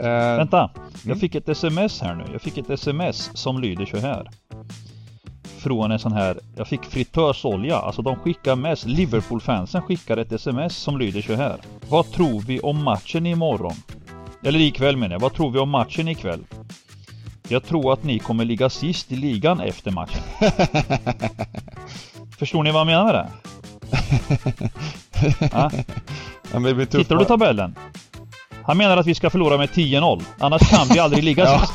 Eh, Vänta! Jag fick ett sms här nu. Jag fick ett sms som lyder så här. Från en sån här, jag fick fritösolja. Alltså de skickar mest. Liverpool-fansen skickar ett sms som lyder så här. Vad tror vi om matchen imorgon? Eller ikväll menar jag. Vad tror vi om matchen ikväll? Jag tror att ni kommer ligga sist i ligan efter matchen. Förstår ni vad jag menar med det? Ja? ja, men det. Tittar du tabellen? Han menar att vi ska förlora med 10-0. Annars kan vi aldrig ligga sist.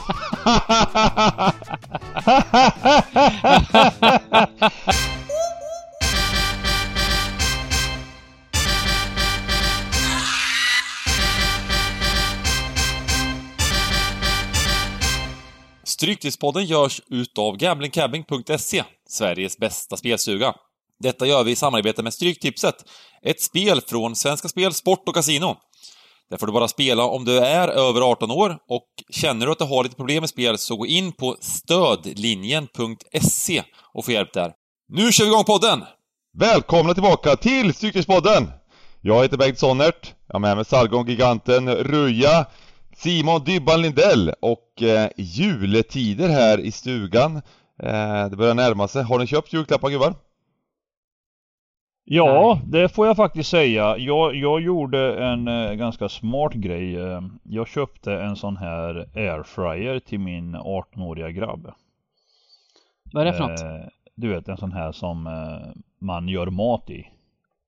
Stryktipspodden görs utav gamblingcabbing.se, Sveriges bästa spelstuga. Detta gör vi i samarbete med Stryktipset, ett spel från Svenska Spel, Sport och Casino. Där får du bara spela om du är över 18 år och känner du att du har lite problem med spel så gå in på stödlinjen.se och få hjälp där. Nu kör vi igång podden! Välkomna tillbaka till Cykelspodden! Jag heter Bengt Sonnert, jag har med mig Salgon, Giganten, Ruja, Simon Dybban Lindell och eh, juletider här i stugan. Eh, det börjar närma sig. Har ni köpt julklappar gubbar? Ja, det får jag faktiskt säga. Jag, jag gjorde en eh, ganska smart grej. Eh, jag köpte en sån här airfryer till min 18-åriga grabb. Vad är det för något? Eh, du vet en sån här som eh, man gör mat i.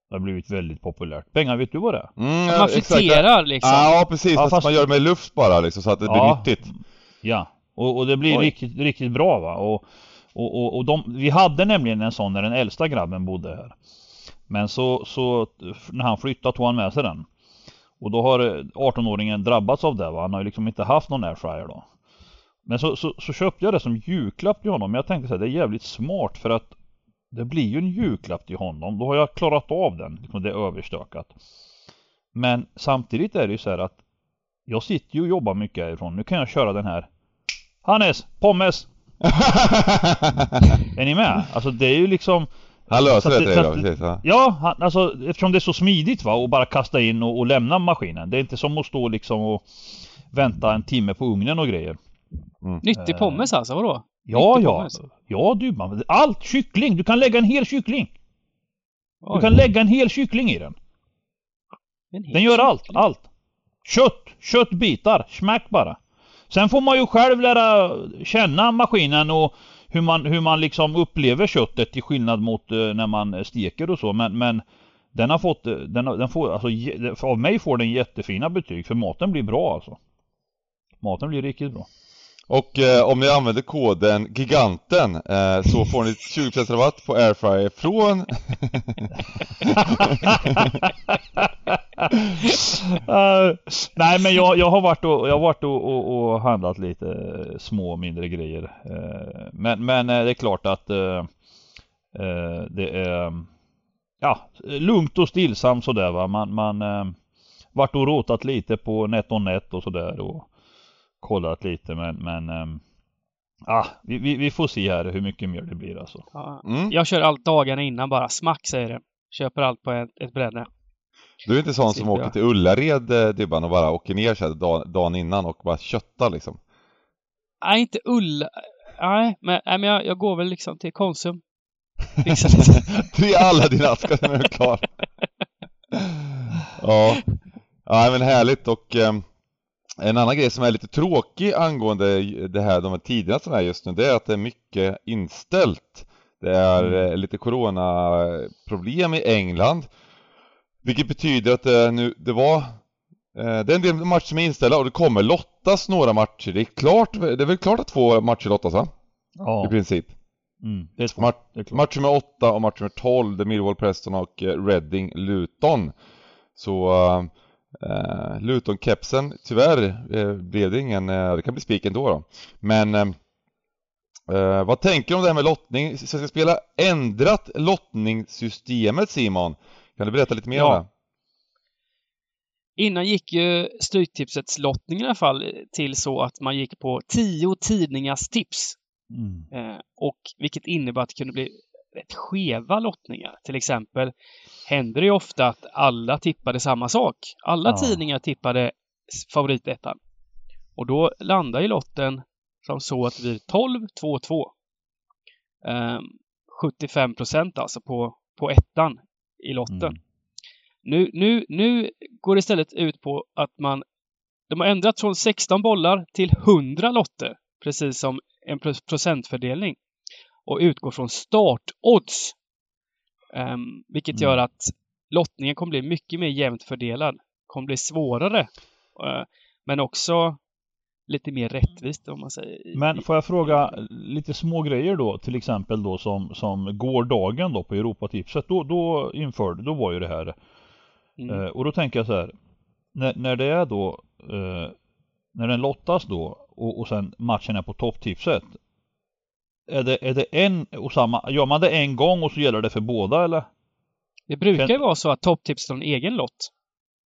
Det har blivit väldigt populärt. Benga, vet du vad det är? Mm, man friterar liksom? Ja, precis. Ja, fast, fast- man gör det med luft bara liksom så att det blir nyttigt. Ja, och, och det blir Oj. riktigt, riktigt bra va. Och, och, och, och de, vi hade nämligen en sån när den äldsta grabben bodde här. Men så, så när han flyttade tog han med sig den. Och då har eh, 18-åringen drabbats av det va. Han har ju liksom inte haft någon airfryer då. Men så, så, så köpte jag det som julklapp till honom. Jag tänkte så här, det är jävligt smart för att det blir ju en julklapp till honom. Då har jag klarat av den. Liksom det är överstökat. Men samtidigt är det ju så här att jag sitter ju och jobbar mycket härifrån. Nu kan jag köra den här. Hannes! Pommes! Är ni med? Alltså det är ju liksom Han löser det det- till dig då, precis. Ja. Ja, han, alltså eftersom det är så smidigt va och bara kasta in och, och lämna maskinen. Det är inte som att stå liksom och vänta en timme på ugnen och grejer. Nyttig eh, pommes alltså, vadå? Ja, ja. pommes. Ja du man. Allt kyckling! Du kan lägga en hel kyckling! Du Oj, kan lägga en hel kyckling i den. Den gör allt, kyckling. allt. Kött, köttbitar, smack bara. Sen får man ju själv lära känna maskinen och hur man, hur man liksom upplever köttet till skillnad mot eh, när man eh, steker och så. Men, men den har fått, eh, den, den får, alltså av mig får den jättefina betyg för maten blir bra alltså. Maten blir riktigt bra. Och eh, om ni använder koden GIGANTEN eh, så får ni 20% rabatt på airfryer från... uh, nej men jag, jag har varit och, jag har varit och, och, och handlat lite eh, små mindre grejer. Eh, men, men eh, det är klart att eh, det är ja, lugnt och stillsamt sådär va. Man, man eh, varit och rotat lite på NetOnNet och sådär och kollat lite men, men eh, ah, vi, vi, vi får se här hur mycket mer det blir alltså. Ja. Mm. Jag kör allt dagarna innan bara. Smack säger det. Köper allt på ett, ett bräde. Du är inte sån som åker jag. till Ullared eh, Dybban och bara åker ner så här dag, dagen innan och bara köttar liksom. Nej, inte Ulla. Nej, men, nej, men jag, jag går väl liksom till Konsum. Lite. Tre alla dina askar sen är du klar. ja. ja, men härligt och eh, en annan grej som är lite tråkig angående det här, de här tiderna som är just nu, det är att det är mycket inställt. Det är eh, lite coronaproblem i England. Vilket betyder att det nu, det var eh, det är en del matcher som är inställda och det kommer lottas några matcher. Det är klart, det är väl klart att två matcher lottas va? Ja, I princip. mm, det är två. Match, Det är klart. match nummer 8 och match nummer 12, det är Millwall Preston och eh, Reading Luton. Så eh, Luton-kepsen, tyvärr eh, blev det ingen, eh, det kan bli spik ändå då. Men eh, eh, vad tänker du om det här med lottning? Så jag ska spela ändrat lottningssystemet Simon? Kan du berätta lite mer Ja. om det? Innan gick ju Stryktipsets lottning i alla fall till så att man gick på tio tidningars tips. Mm. Eh, och vilket innebar att det kunde bli rätt skeva lottningar. Till exempel händer det ofta att alla tippade samma sak. Alla Ja. tidningar tippade favoritettan. Och då landar ju lotten som så att det blir 12, 2, 2. Ehm, 75 procent alltså på, på ettan i lotten. Mm. Nu, nu, nu går det istället ut på att man de har ändrat från 16 bollar till 100 lotter, precis som en pro- procentfördelning. Och utgår från startodds. Um, vilket Mm. gör att lottningen kommer bli mycket mer jämnt fördelad. Kommer bli svårare. eh, men också lite mer rättvist om man säger. Men får jag fråga lite små grejer då, till exempel då som, som gårdagen då på Europatipset, då, då införde, då var ju det här. Mm. Eh, och då tänker jag så här, när, när det är då, eh, när den lottas då och, och sen matchen är på topptipset. Är det, är det en och samma, gör man det en gång och så gäller det för båda eller? Det brukar ju vara så att topptips en egen lott.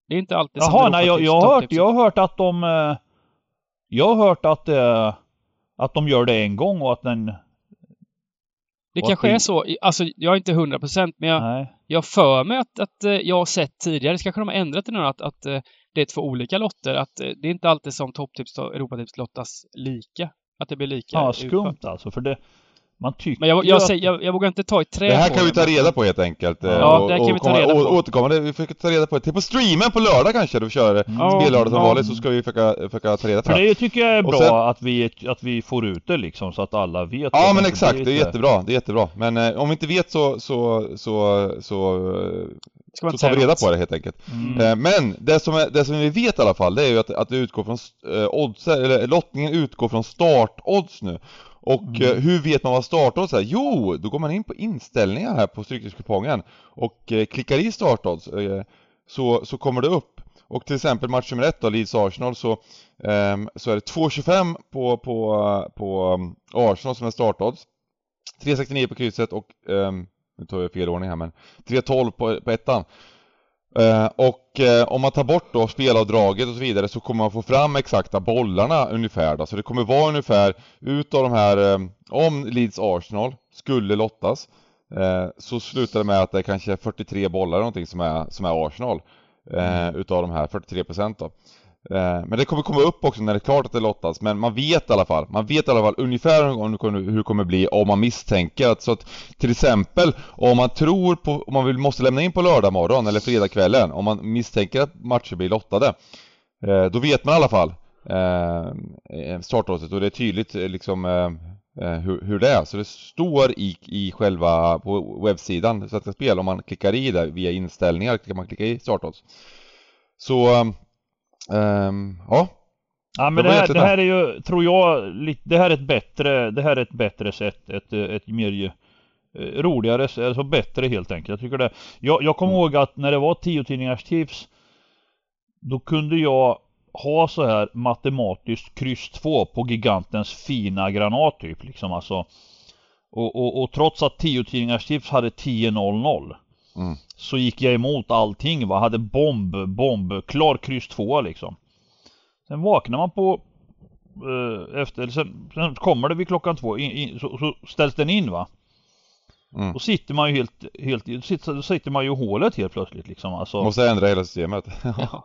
Det är inte alltid som Jaha, nej jag, jag, har hört, jag har hört att de eh, Jag har hört att eh, Att de gör det en gång och att den Det kanske det- är så. Alltså, jag är inte 100% men jag, Nej jag för mig att, att eh, jag har sett tidigare, så kanske de har ändrat det nu, att, att det är två olika lotter. Att det är inte alltid som topptips och Europatips lottas lika. Att det blir lika Ja, skumt alltså för det Man tycker Men jag, jag, säger, jag, jag vågar inte ta i trä Det här kan vi ta reda på helt enkelt. eh, Ja, och, det här kan vi ta komma- reda på. Återkommande, vi försöker ta reda på det. Till på streamen på lördag kanske du kör Mm. Spellördag som vanligt så ska vi försöka, försöka ta reda på För det. det tycker jag är bra sen- att, vi, att vi får ut det liksom så att alla vet Ja men exakt, det är jättebra, det är jättebra. Men eh, om vi inte vet så, så, så, så, eh, så tar vi reda på det helt enkelt. Mm. Eh, Men det som, är, det som vi vet i alla fall, det är ju att, att det utgår från eh, odds, eller lottningen utgår från startodds nu. Och Mm. eh, hur vet man vad startodds är? Jo, då går man in på inställningar här på Stryktipskupongen och klickar i startodds så, så kommer det upp. Och till exempel match nummer ett då, Leeds Arsenal, så, ehm, så är det 2,25 på, på, på um, Arsenal som är startodds. 3,69 på krysset och, ehm, nu tar jag fel ordning här men, 3,12 på, på ettan. Eh, och eh, om man tar bort då spelavdraget och så vidare så kommer man få fram exakta bollarna ungefär då. Så det kommer vara ungefär utav de här, eh, om Leeds Arsenal skulle lottas eh, så slutar det med att det är kanske 43 bollar eller någonting som är, som är Arsenal. Eh, utav de här 43% då. Eh, men det kommer komma upp också när det är klart att det lottas, men man vet i alla fall, man vet i alla fall ungefär hur det kommer- bli om man misstänker att, så att till exempel om man tror på, om man vill, måste lämna in på lördag morgon eller fredagskvällen, om man misstänker att matcher blir lottade, eh, då vet man i alla fall eh, startlottet och det är tydligt liksom hur, hur det är. Så det står i, i själva, på webbsidan Svenska Spel, om man klickar i där via inställningar, kan man klicka i startodds. Så, ehm, ja. Ja men Det här, det här är ju, tror jag, det här är ett bättre, det här är ett bättre sätt, ett, ett mer eh, roligare, alltså bättre helt enkelt. Jag tycker det. Jag, jag kommer Mm. ihåg att när det var tio tidningars tips Då kunde jag ha så här matematiskt kryss 2 på gigantens fina granat typ liksom alltså. Och, och, och trots att tio tidningars tips hade 10-0-0 Mm. Så gick jag emot allting va, hade bomb, bomb, klar kryss 2 liksom. Sen vaknar man på eh, efter, sen, sen kommer det vid klockan två, in, in, så, så ställs den in va. Mm. Då sitter man ju helt, helt sitter, då sitter man ju i hålet helt plötsligt liksom alltså. Måste ändra hela systemet.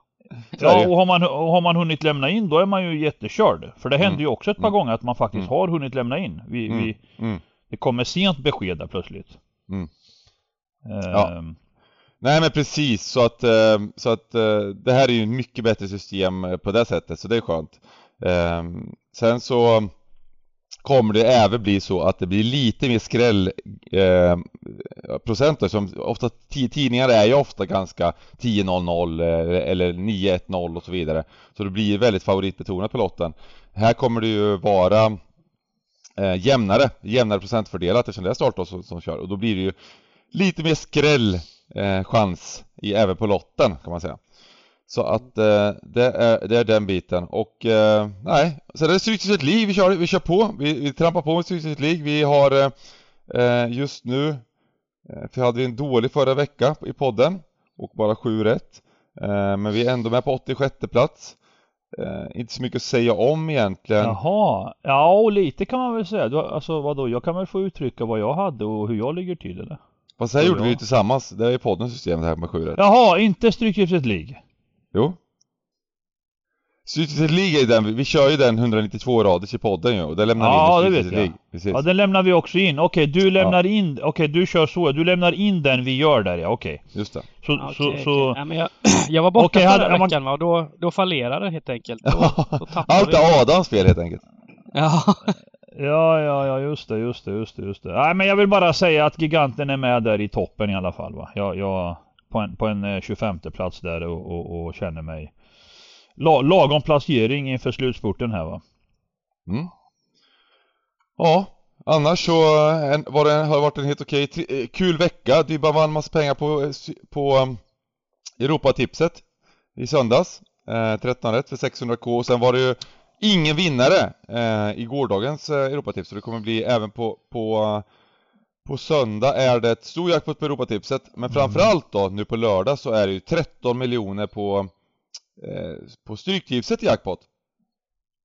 Ja. Och har man, och har man hunnit lämna in då är man ju jättekörd. För det händer Mm. ju också ett par Mm. gånger att man faktiskt Mm. har hunnit lämna in. Vi, Mm. vi, Mm. det kommer sent besked där plötsligt. Ja. Ehm. Nej men precis, så att, ehm, så att eh, det här är ju ett mycket bättre system eh, på det sättet, så det är skönt. Ehm, sen så kommer det även bli så att det blir lite mer skräll eh, som ofta tidningar är ju ofta ganska 10-0-0 eh, eller 9-1-0 och så vidare. Så det blir väldigt favoritbetonat på lotten. Här kommer det ju vara eh, jämnare, jämnare procentfördelat eftersom det är startårs som, som kör och då blir det ju lite mer skräll eh, chans i, även på lotten kan man säga. Så att eh, det, är, det är den biten och eh, nej, sen är det Stryktipset League vi kör, vi kör på, vi, vi trampar på med Stryktipset League. Vi har eh, eh just nu, eh, för hade vi en dålig förra vecka i podden och bara 7 rätt. Eh, men vi är ändå med på 86 plats. Eh, inte så mycket att säga om egentligen. Jaha, ja och lite kan man väl säga. Du, alltså vadå, jag kan väl få uttrycka vad jag hade och hur jag ligger till eller? Fast det här Ja, gjorde vi ja. ju tillsammans, det är ju poddens system det här med 7 rätt. Jaha, inte Stryktipset League? Jo. Stryktipset League är den, vi kör ju den 192 raders i podden ju och där lämnar Ja, vi det in vet Stryktipset jag. League. Precis. Ja, den lämnar vi också in. Okej, du lämnar in, okej du kör så, du lämnar in den vi gör där ja, okej. Just det. Så, Okej, så, så, Ja, men jag, jag var borta Okej, förra hade- man- veckan va, och då, då fallerade det helt enkelt. Då, då Allt är Adams fel helt enkelt. Ja, Ja, ja, ja, just det, just det, just det, just det. Nej, men jag vill bara säga att giganten är med där i toppen i alla fall va. Jag, jag på en, på en eh, 25 plats där och, och, och känner mig la, lagom placering inför slutspurten här va. Mm. Ja, annars så eh, en, var det, har det varit en helt okej, tri- eh, kul vecka. Dybba vann massa pengar på, på um, Europatipset i söndags. Eh, 13 rätt för 600k och sen var det ju ingen vinnare eh, i gårdagens eh, Europatips så det kommer bli även på, på, på söndag är det ett stor jackpot på Europatipset men framförallt då nu på lördag så är det ju 13 miljoner på, eh, på Stryktipset i jackpot.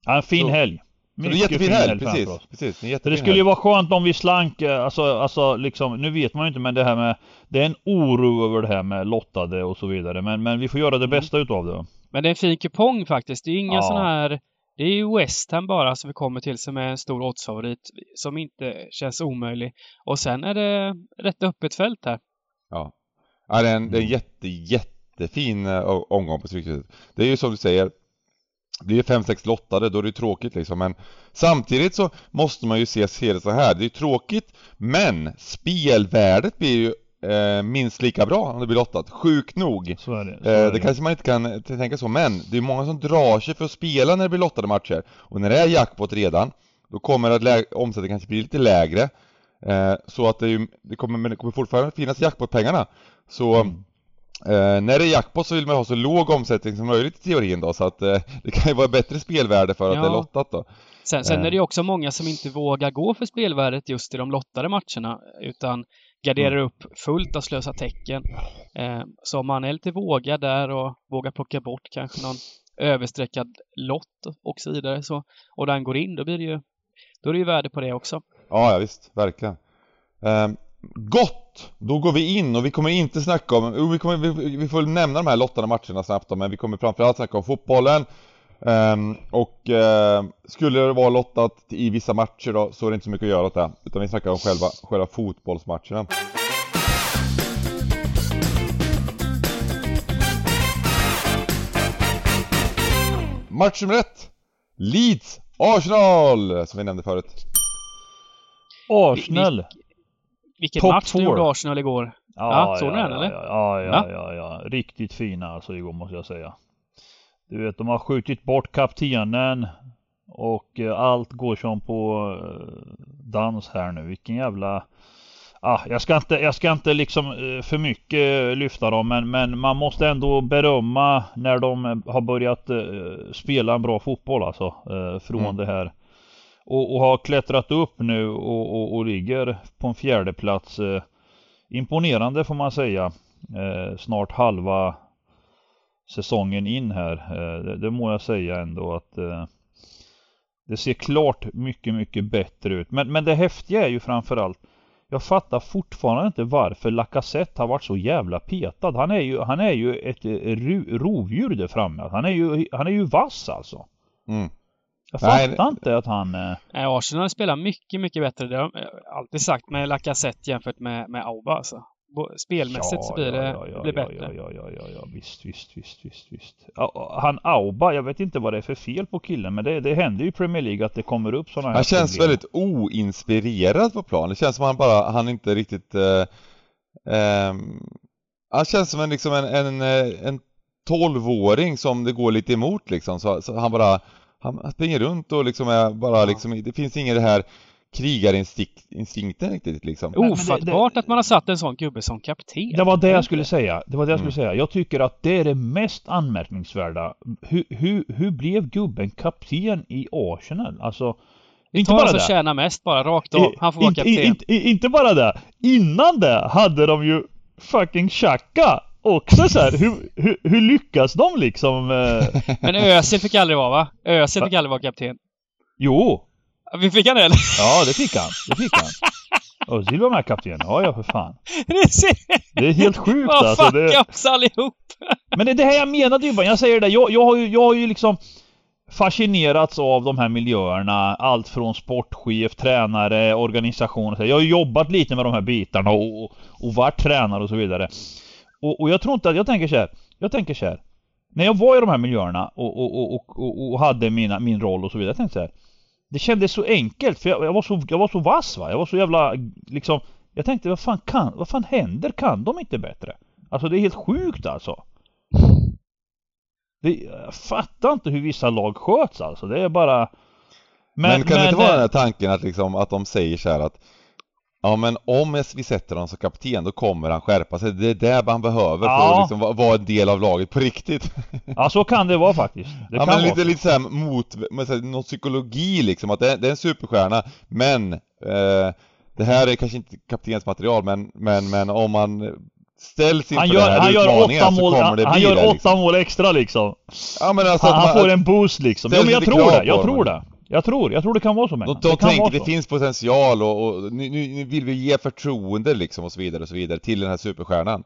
Ja, en fin Så- helg. Så det är Mycket jättefin fin helg, precis. precis. Det, det skulle ju vara skönt om vi slank, eh, alltså, alltså liksom, nu vet man ju inte men det här med, det är en oro över det här med lottade och så vidare men, men vi får göra det Mm. bästa utav det. men det är en fin kupong faktiskt. Det är inga Ja. sådana här... Det är ju West Ham bara som vi kommer till som är en stor oddsfavorit som inte känns omöjlig. Och sen är det rätt öppet fält här. Ja. ja det, är en, det är en jätte, jättefin eh, omgång på Stryktipset. Det är ju som du säger, blir det 5-6 lottade då är det tråkigt liksom men samtidigt så måste man ju se, se det så här. det är tråkigt men spelvärdet blir ju eh, minst lika bra om det blir lottat, sjukt nog. Så är det. Så Eh, är det det. kanske man inte kan tänka så, men det är många som drar sig för att spela när det blir lottade matcher. Och när det är jackpot redan, då kommer att omsättningen kanske bli lite lägre. Eh, så att det, ju, det, kommer, men det kommer fortfarande finnas jackpot-pengarna. Så Mm. eh, när det är jackpot så vill man ha så låg omsättning som möjligt i teorin då, så att eh, det kan ju vara bättre spelvärde för att Ja. det är lottat då. Sen, sen Eh. är det ju också många som inte vågar gå för spelvärdet just i de lottade matcherna utan garderar Mm. upp fullt av slösa tecken. Eh, så om man är lite vågad där och vågar plocka bort kanske någon överstreckad lott och så vidare så, och den går in, då blir det ju då är det ju värde på det också. Ja, ja visst, verkligen. Ehm, gott! Då går vi in och vi kommer inte snacka om, vi, kommer, vi, vi får nämna de här lottade matcherna snabbt då, men vi kommer framförallt snacka om fotbollen. Ehm, och ehm, skulle det vara lottat i vissa matcher då, så är det inte så mycket att göra åt det. Utan vi snackar om själva, själva fotbollsmatcherna. Match nummer ett! Leeds Arsenal! Som vi nämnde förut. Arsenal! Vilken Top match du gjorde Arsenal igår. Ja, såg du den, eller? Ja, ja, ja, ja. Riktigt fina alltså igår måste jag säga. Du vet, de har skjutit bort kaptenen och eh, allt går som på eh, dans här nu. Vilken jävla... Ah, jag ska inte, jag ska inte liksom eh, för mycket lyfta dem men, men man måste ändå berömma när de har börjat spela en bra fotboll alltså. Från Mm. det här. Och, och har klättrat upp nu och, och, och ligger på en fjärde plats. Imponerande får man säga. Snart halva säsongen in här. Eh, det, det må jag säga ändå att eh, det ser klart mycket, mycket bättre ut. Men, men det häftiga är ju framförallt jag fattar fortfarande inte varför Lacazette har varit så jävla petad. Han är ju, han är ju ett eh, rovdjur där framme. Han är ju, han är ju vass alltså. Mm. Jag Nej, fattar inte att han... Nej, Arsenal spelar mycket, mycket bättre. Det har jag alltid sagt med Lacazette jämfört med, med Auba alltså. Spelmässigt så blir det, ja, ja, blir ja, bättre. Ja, ja, ja, ja, ja, visst, visst, visst, visst, visst. Ja, Han Auba, jag vet inte vad det är för fel på killen, men det, det händer ju i Premier League att det kommer upp sådana här Han känns problem. väldigt oinspirerad på plan. Det känns som han bara, han inte riktigt... Eh, ehm, han känns som en, liksom en, en, eh, en 12-åring som det går lite emot liksom. Så, så han bara, han, springer runt och liksom är bara Ja. liksom, det finns ingen det här krigarinstinkten riktigt liksom. men Ofattbart det- att man har satt en sån gubbe som kapten. Det var det jag skulle säga. Det var det jag skulle Mm. säga. Jag tycker att det är det mest anmärkningsvärda. Hur, hur, hur blev gubben kapten i Arsenal? Alltså, inte Ta bara som det. tjänar mest bara, rakt av. Han får vara inte, kapten. inte, inte bara det. Innan det hade de ju fucking Xhaka också så här. Hur, hur, hur lyckas de liksom? Eh... Men Özil fick aldrig vara va? Özil fick aldrig vara kapten. Jo, Vi fick han det eller? ja det fick han. Det fick han. Özil var med kapten. Ja, ja för fan. Det är helt sjukt Vad alltså. fuck Det... oss allihop! Men det är det här jag menade ju bara. Jag säger det. Jag, jag, har ju, jag har ju liksom fascinerats av de här miljöerna. Allt från sportchef, tränare, organisation. Jag har jobbat lite med de här bitarna och, och varit tränare och så vidare. Och, och jag tror inte att, jag tänker så här, jag tänker så här. När jag var i de här miljöerna och, och, och, och, och hade mina, min roll och så vidare. Jag tänkte så här. Det kändes så enkelt för jag, jag, var så, jag var så vass va. Jag var så jävla liksom. Jag tänkte vad fan kan, vad fan händer? Kan de inte bättre? Alltså det är helt sjukt alltså. Det, jag fattar inte hur vissa lag sköts alltså. Det är bara... Men, kan det men, inte vara eh, den här tanken att liksom att de säger så här att Ja men om vi sätter honom som kapten då kommer han skärpa sig. Det är det man behöver för Ja. att liksom va- vara en del av laget på riktigt. Ja så kan det vara faktiskt. Det ja kan men vara lite, så. lite såhär mot, med så här, någon psykologi liksom att det, det är en superstjärna men eh, Det här är kanske inte kaptensmaterial men, men, men om man ställs inför Han den gör, här han gör åtta så mål, kommer han, det bli han gör det åtta liksom. mål extra liksom. Ja men alltså Han, han man, får en boost liksom. Ja Ställ men jag tror det, jag tror det. Jag tror, jag tror det kan vara så De, de Det tänker det så. finns potential och, och nu, nu, nu vill vi ge förtroende liksom och så vidare och så vidare till den här superstjärnan.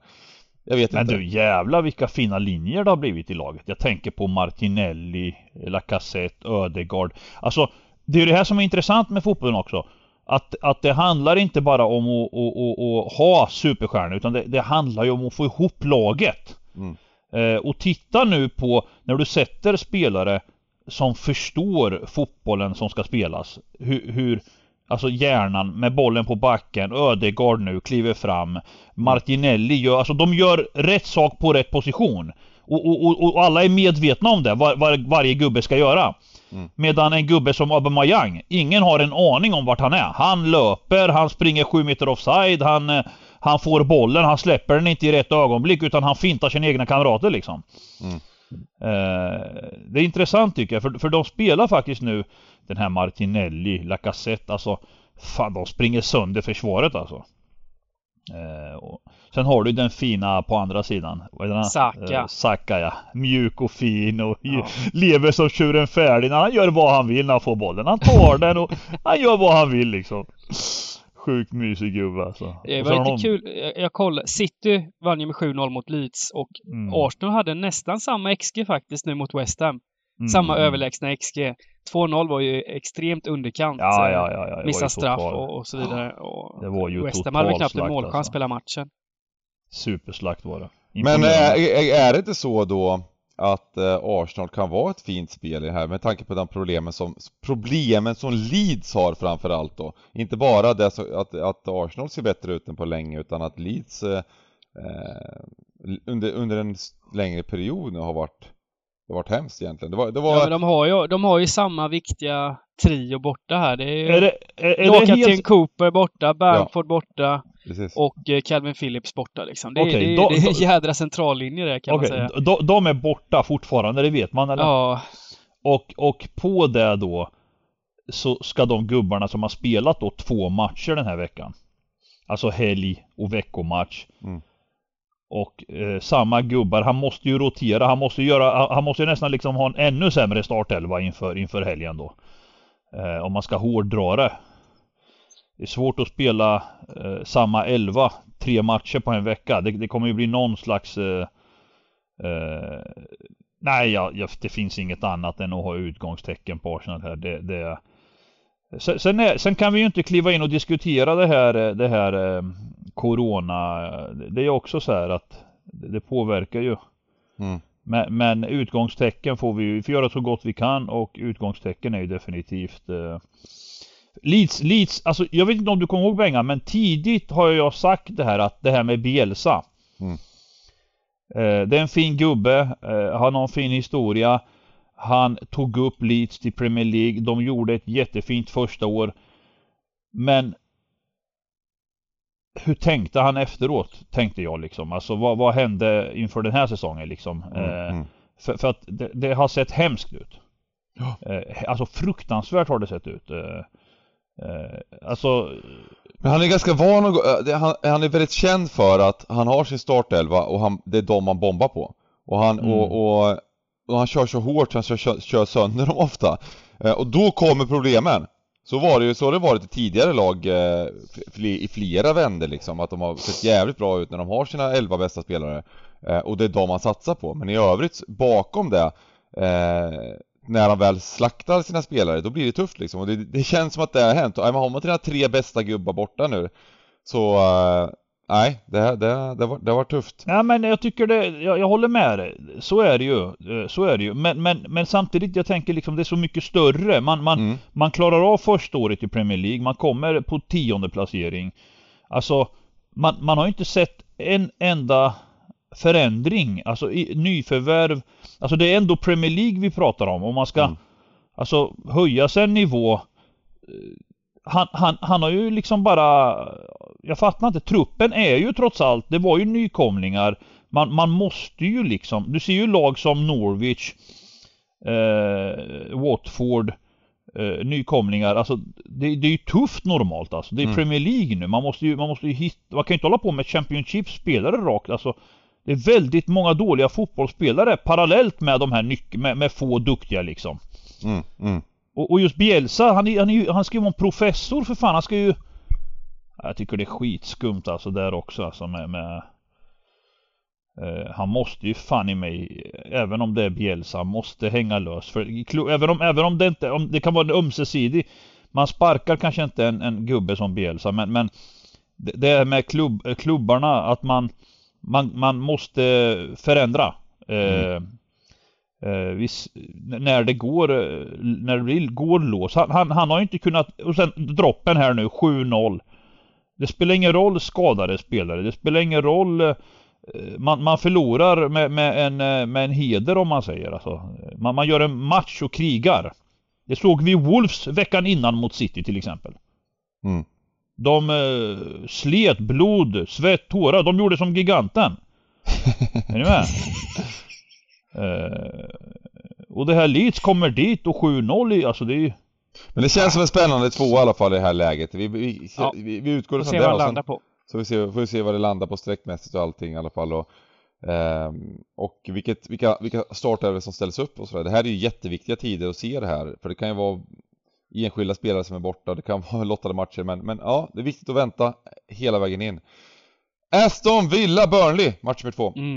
Jag vet Men inte. du jävlar vilka fina linjer det har blivit i laget. Jag tänker på Martinelli, Lacazette, Ödegaard. Alltså, det är ju det här som är intressant med fotbollen också. Att, att det handlar inte bara om att, att, att, att ha superstjärnor utan det, det handlar ju om att få ihop laget. Mm. Eh, och titta nu på när du sätter spelare som förstår fotbollen som ska spelas. Hur, hur Alltså hjärnan med bollen på backen, Ödegaard nu kliver fram Martinelli gör, alltså de gör rätt sak på rätt position Och, och, och, och alla är medvetna om det, vad var, varje gubbe ska göra Mm. Medan en gubbe som Aubameyang, ingen har en aning om vart han är Han löper, han springer sju meter offside, han, han får bollen, han släpper den inte i rätt ögonblick utan han fintar sina egna kamrater liksom Mm. Eh, det är intressant tycker jag, för, för de spelar faktiskt nu den här Martinelli, Lacazette, alltså Fan, de springer sönder försvaret alltså. Eh, och sen har du den fina på andra sidan. Vad heter han? Saka. Eh, Saka ja. Mjuk och fin och Ja. lever som tjuren färdig. Han gör vad han vill när han får bollen. Han tar den och han gör vad han vill liksom. Sjukt mysig gubbe alltså. Det var lite de- kul. Jag, jag kollade. City vann ju med 7-0 mot Leeds och Mm. Arsenal hade nästan samma XG faktiskt nu mot West Ham. Mm, Samma mm. överlägsna XG. 2-0 var ju extremt underkant. Ja, Eh, ja, ja. ja. Missa straff och, och så vidare. Och Det var ju West Ham hade väl knappt en målchans alltså. hela matchen. Superslakt var det. Men Imponerande. är, är är det inte så då att eh, Arsenal kan vara ett fint spel i det här med tanke på de problemen som, problemen som Leeds har framförallt då? Inte bara det så, att, att Arsenal ser bättre ut än på länge utan att Leeds eh, eh, under, under en längre period nu har varit det har varit hemskt egentligen. Det var, det var Ja, men de har ju, de har ju samma viktiga trio borta här. Det är ju Är det, är, är det helt... Cooper borta, Bamford borta precis. och eh, Calvin Phillips borta liksom. Det, är- Okej, det, då- det är en då- jädra centrallinje det kan Okej, man säga. de, de är borta fortfarande, det vet man eller? Ja, Och, och på det då så ska de gubbarna som har spelat då två matcher den här veckan Alltså helg och veckomatch Mm. Och eh, samma gubbar, han måste ju rotera, han måste ju göra, han måste ju nästan liksom ha en ännu sämre startelva inför, inför helgen då eh, Om man ska hårdra det Det är svårt att spela eh, samma elva, tre matcher på en vecka. Det, det kommer ju bli någon slags eh, eh, Nej, ja, det finns inget annat än att ha utgångstecken på Arsenal här. Det, det, sen, är, sen kan vi ju inte kliva in och diskutera det här, eh, det här eh, Corona. Det är också så här att det, påverkar ju. Mm. Men, men utgångstecken får vi vi får göra så gott vi kan och utgångstecken är ju definitivt eh, Leeds, Leeds, alltså jag vet inte om du kommer ihåg Benga, men tidigt har jag sagt det här att det här med Bielsa. Mm. Eh, det är en fin gubbe, eh, han har en fin historia. Han tog upp Leeds till Premier League, de gjorde ett jättefint första år. Men hur tänkte han efteråt? Tänkte jag liksom. Alltså vad, vad hände inför den här säsongen liksom? Mm. Eh, Mm. för, för att det, det har sett hemskt ut. Ja. Eh, alltså fruktansvärt har det sett ut. Eh, eh, alltså, Men han är ganska van att gå, det- han, han är väldigt känd för att han har sin startelva och han, det är de man bombar på. Och han, Mm. och, och, och han kör så hårt så han kör, kör, sönder dem ofta. Eh, och då kommer problemen. Så var det ju, så har det varit i tidigare lag eh, fl- i flera vänder liksom, att de har sett jävligt bra ut när de har sina 11 bästa spelare. Eh, och det är de man satsar på. Men i övrigt, bakom det, eh, när han väl slaktar sina spelare, då blir det tufft liksom. Och det, det känns som att det har hänt. Och har man sina tre bästa gubbar borta nu, så uh, nej, det, det, det, var, det var tufft. Ja men jag tycker det, jag, jag håller med dig. Så är det ju. Eh, så är det ju. Men, men, men samtidigt, jag tänker liksom det är så mycket större. Man, man, mm. man klarar av första året i Premier League, man kommer på tionde placering. Alltså, man, man har ju inte sett en enda förändring, alltså i, nyförvärv. Alltså det är ändå Premier League vi pratar om. Om man ska mm. alltså höja sig en nivå. Han, han, han har ju liksom bara Jag fattar inte, truppen är ju trots allt, det var ju nykomlingar. Man, man måste ju liksom, du ser ju lag som Norwich eh, Watford eh, nykomlingar, alltså det, det, är ju tufft normalt alltså. Det är mm. Premier League nu. Man måste ju, man måste ju hitta, man kan ju inte hålla på med Championship spelare rakt alltså. Det är väldigt många dåliga fotbollsspelare parallellt med de här nyc med, med få duktiga liksom. Mm, mm. Och, och, just Bielsa, han, är, han, är, han ska ju vara en professor för fan. Han ska ju... Jag tycker det är skitskumt alltså där också alltså med... med eh, han måste ju fan i mig, även om det är Bielsa, han måste hänga lös. För även om, även om det inte, om det kan vara en ömsesidig. Man sparkar kanske inte en, en gubbe som Bielsa men, men det, det är med klubb, klubbarna att man man, man måste förändra. Eh, mm. Eh, vis, när det går, när det blir, går lås. Han, han, han har inte kunnat, och sen droppen här nu, 7-0. Det spelar ingen roll skadade spelare, det spelar ingen roll eh, man, man förlorar med, med, en, eh, med en heder om man säger alltså. Man, man gör en match och krigar. Det såg vi Wolves veckan innan mot City till exempel. Mm. De eh, slet blod, svett, tårar. De gjorde som giganten. är ni med? Eh, och det här Leeds kommer dit och 7-0 i, alltså det är ju... Men det känns som en spännande två i alla fall i det här läget. Vi, vi, ja. vi, vi utgår från det. Får se vad det landar på. Så vi ser, får vi se vad det landar på sträckmässigt och allting i alla fall. Och, eh, och vilket, vilka, vilka startelvor som ställs upp och sådär. Det här är ju jätteviktiga tider att se det här. För det kan ju vara enskilda spelare som är borta, det kan vara lottade matcher men, men ja, det är viktigt att vänta hela vägen in. Aston Villa Burnley, match nummer två. Mm.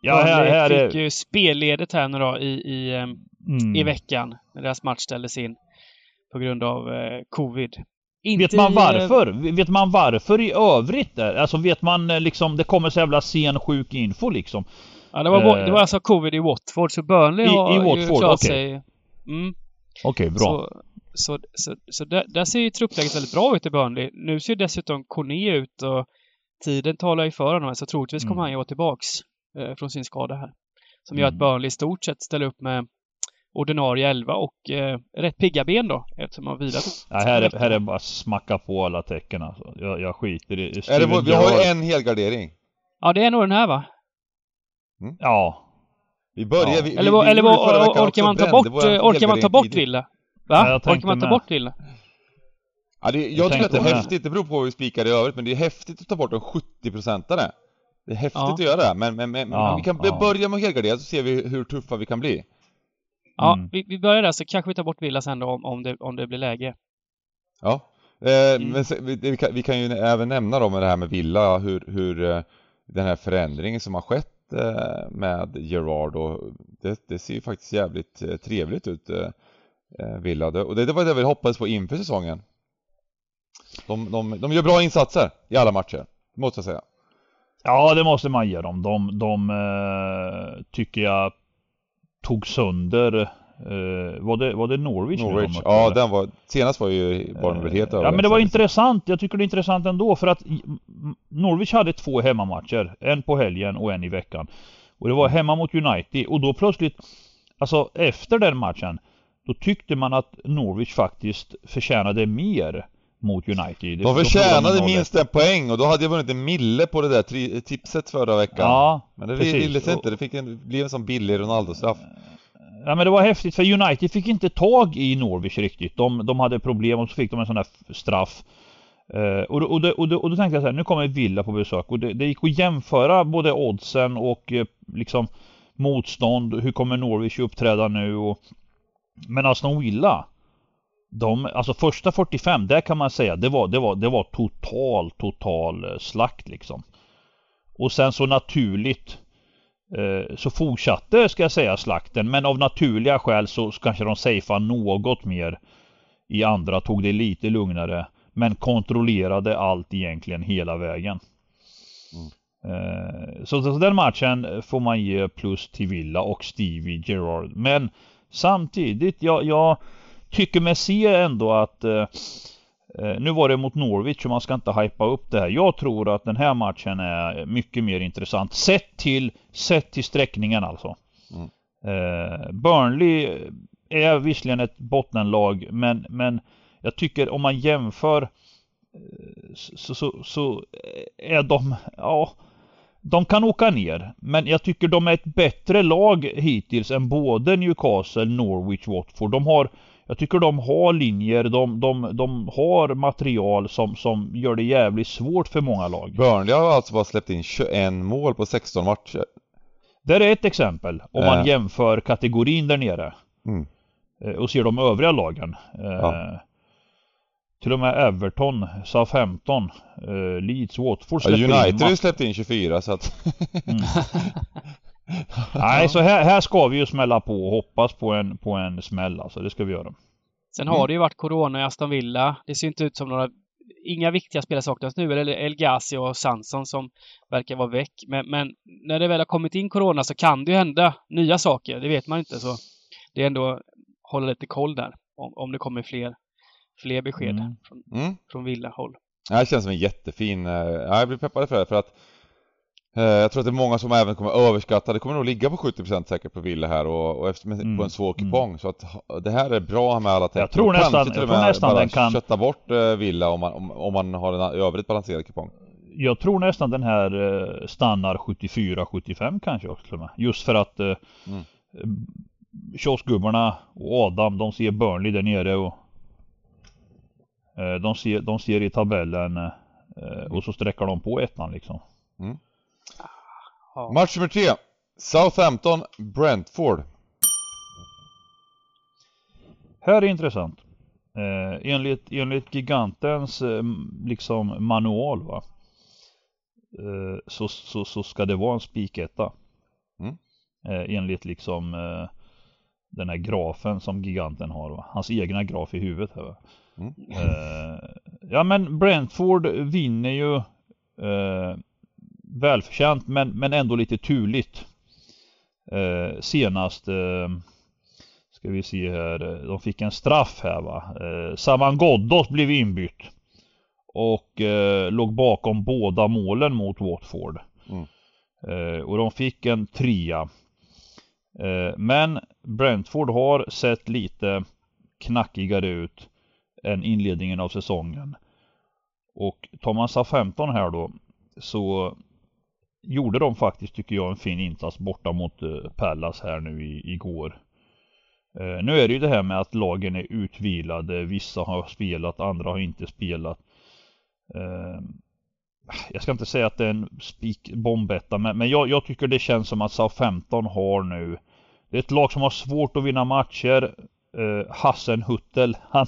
Ja, här, här är... fick ju spelledet här nu då i, i, ehm, mm. i veckan när deras match ställdes in på grund av eh, covid. Inte vet man varför? I, vet man varför i övrigt? Där? Alltså vet man eh, liksom, det kommer så jävla sen sjuk info liksom. Ja, det var, eh, det var alltså covid i Watford, så Burnley har i Watford, ju klarat okay. sig. Mm. Okej, okay, bra. Så, så, så, så där, där, ser ju truppläget väldigt bra ut i Burnley. Nu ser dessutom Corné ut och tiden talar ju för honom, så troligtvis kommer mm. han ju vara tillbaks eh, från sin skada här. Som mm. gör att mm. Burnley i stort sett ställer upp med ordinarie 11 och eh, rätt pigga ben då eftersom man vilat. Ja, här, är, här är bara smacka på alla tecken alltså. Jag, jag skiter i... Är det, vi har ju en helgardering. Ja, det är nog den här va? Mm. Ja. Vi börjar, ja. vi, eller, vi, eller vi orkar man ta bort, orkar man ta bort Villa? Va? Ja, orkar man ta med. bort Villa? Ja, det, jag, jag tycker att det är häftigt, det beror på vad vi spikar i övrigt, men det är häftigt att ta bort en 70-procentare. Det är häftigt ja. att göra det, men, men, men, ja, vi kan ja. börja med helgardera så ser vi hur tuffa vi kan bli. Ja, mm. vi, vi börjar där så kanske vi tar bort Villa sen då om, om, det, om det blir läge. Ja, eh, mm. men vi, vi, kan, vi, kan, ju även nämna då med det här med Villa, hur, hur eh, den här förändringen som har skett Eh, med Gerard och det, det, ser ju faktiskt jävligt eh, trevligt ut eh, Villa och det, det var det vi hoppades på inför säsongen. De, de, de gör bra insatser i alla matcher, måste jag säga. Ja, det måste man ge dem. De, de tycker jag tog sönder Uh, var, det, var det Norwich? Norwich, ja den var, senast var ju uh, helt över. Ja men det var intressant, jag tycker det är intressant ändå för att Norwich hade två hemmamatcher, en på helgen och en i veckan. Och det var mm. hemma mot United och då plötsligt, alltså efter den matchen, då tyckte man att Norwich faktiskt förtjänade mer mot United. De förtjänade minst en poäng och då hade jag vunnit en mille på det där tipset förra veckan. Ja, Men det ville sig inte, det fick en, blev en sån billig Ronaldo-straff. Ja men det var häftigt för United fick inte tag i Norwich riktigt. De, de hade problem och så fick de en sån där straff. Uh, och, och, och, och, och då tänkte jag så här, nu kommer Villa på besök och det, det gick att jämföra både oddsen och eh, liksom motstånd. Hur kommer Norwich uppträda nu? Och, men Aston Villa de, alltså första 45, där kan man säga, det var, det var, det var total, total eh, slakt liksom. Och sen så naturligt så fortsatte, ska jag säga, slakten. Men av naturliga skäl så kanske de safeade något mer i andra, tog det lite lugnare. Men kontrollerade allt egentligen hela vägen. Eh, Så, så den matchen får man ge plus till Villa och Stevie Gerrard. Men samtidigt, jag, jag tycker mig se ändå att eh, eh, nu var det mot Norwich och man ska inte hypa upp det här. Jag tror att den här matchen är mycket mer intressant. Sett till, sett till sträckningen alltså. Mm. Eh, Burnley är visserligen ett bottenlag men, men jag tycker om man jämför eh, så, så, så är de, ja de kan åka ner, men jag tycker de är ett bättre lag hittills än både Newcastle, Norwich, Watford. De har, jag tycker de har linjer, de, de, de har material som, som gör det jävligt svårt för många lag. Burnley har alltså bara släppt in 21 mål på 16 matcher. Där är ett exempel om man Eh. jämför kategorin där nere Mm. eh, och ser de övriga lagen. Eh, Ja. Till och med Everton, Southampton, Leeds, Watford Ja, släpper in United har ju släppt in 24 så att... Nej, så här, här ska vi ju smälla på och hoppas på en, på en smäll alltså. Det ska vi göra. Sen har det ju varit Corona i Aston Villa. Det ser inte ut som några... Inga viktiga spelare saknas nu. Eller El Ghazi och Sanson som verkar vara väck. Men, men när det väl har kommit in Corona så kan det ju hända nya saker. Det vet man inte. Så det är ändå hålla lite koll där. Om, om det kommer fler, fler besked Mm. från, Mm. från Villa-håll. Det här känns som en jättefin... eh, Ja, jag blir peppad för det för att jag tror att det är många som även kommer överskatta, det kommer nog ligga på 70% säkert på Villa här och, och efter, Mm, på en svår mm. kupong så att det här är bra med alla tecken. Jag tror nästan- jag tror nästan den kan- kötta bort eh, Villa om man, om, om man har en övrigt balanserad kupong. Jag tror nästan den här eh, stannar 74-75 kanske också till och med. Just för att eh, Mm. eh, kioskgubbarna och Adam de ser Burnley där nere och eh, de, ser, de ser i tabellen eh, och så sträcker de på ettan liksom. Ja. Match nummer tre. Southampton, Brentford. Här är intressant. Eh, enligt, enligt gigantens eh, liksom manual va. Eh, så, så, så ska det vara en spiketta. Mm. Eh, enligt liksom eh, den här grafen som giganten har va. Hans egna graf i huvudet här va. Mm. Eh, ja men Brentford vinner ju eh, välförtjänt men, men ändå lite turligt. Eh, senast eh, Ska vi se här. eh, De fick en straff här va. Eh, Saman Ghoddos blev inbytt. Och eh, låg bakom båda målen mot Watford. Mm. Eh, och de fick en trea. Eh, men Brentford har sett lite knackigare ut än inledningen av säsongen. Och tar man SA-15 här då så gjorde de faktiskt tycker jag en fin insats borta mot eh, Pallas här nu i, igår. Eh, nu är det ju det här med att lagen är utvilade, vissa har spelat, andra har inte spelat. Ehm, jag ska inte säga att det är en spik bombetta men, men jag, jag tycker det känns som att SA-15 har nu Det är ett lag som har svårt att vinna matcher eh, Hassen Huttel han,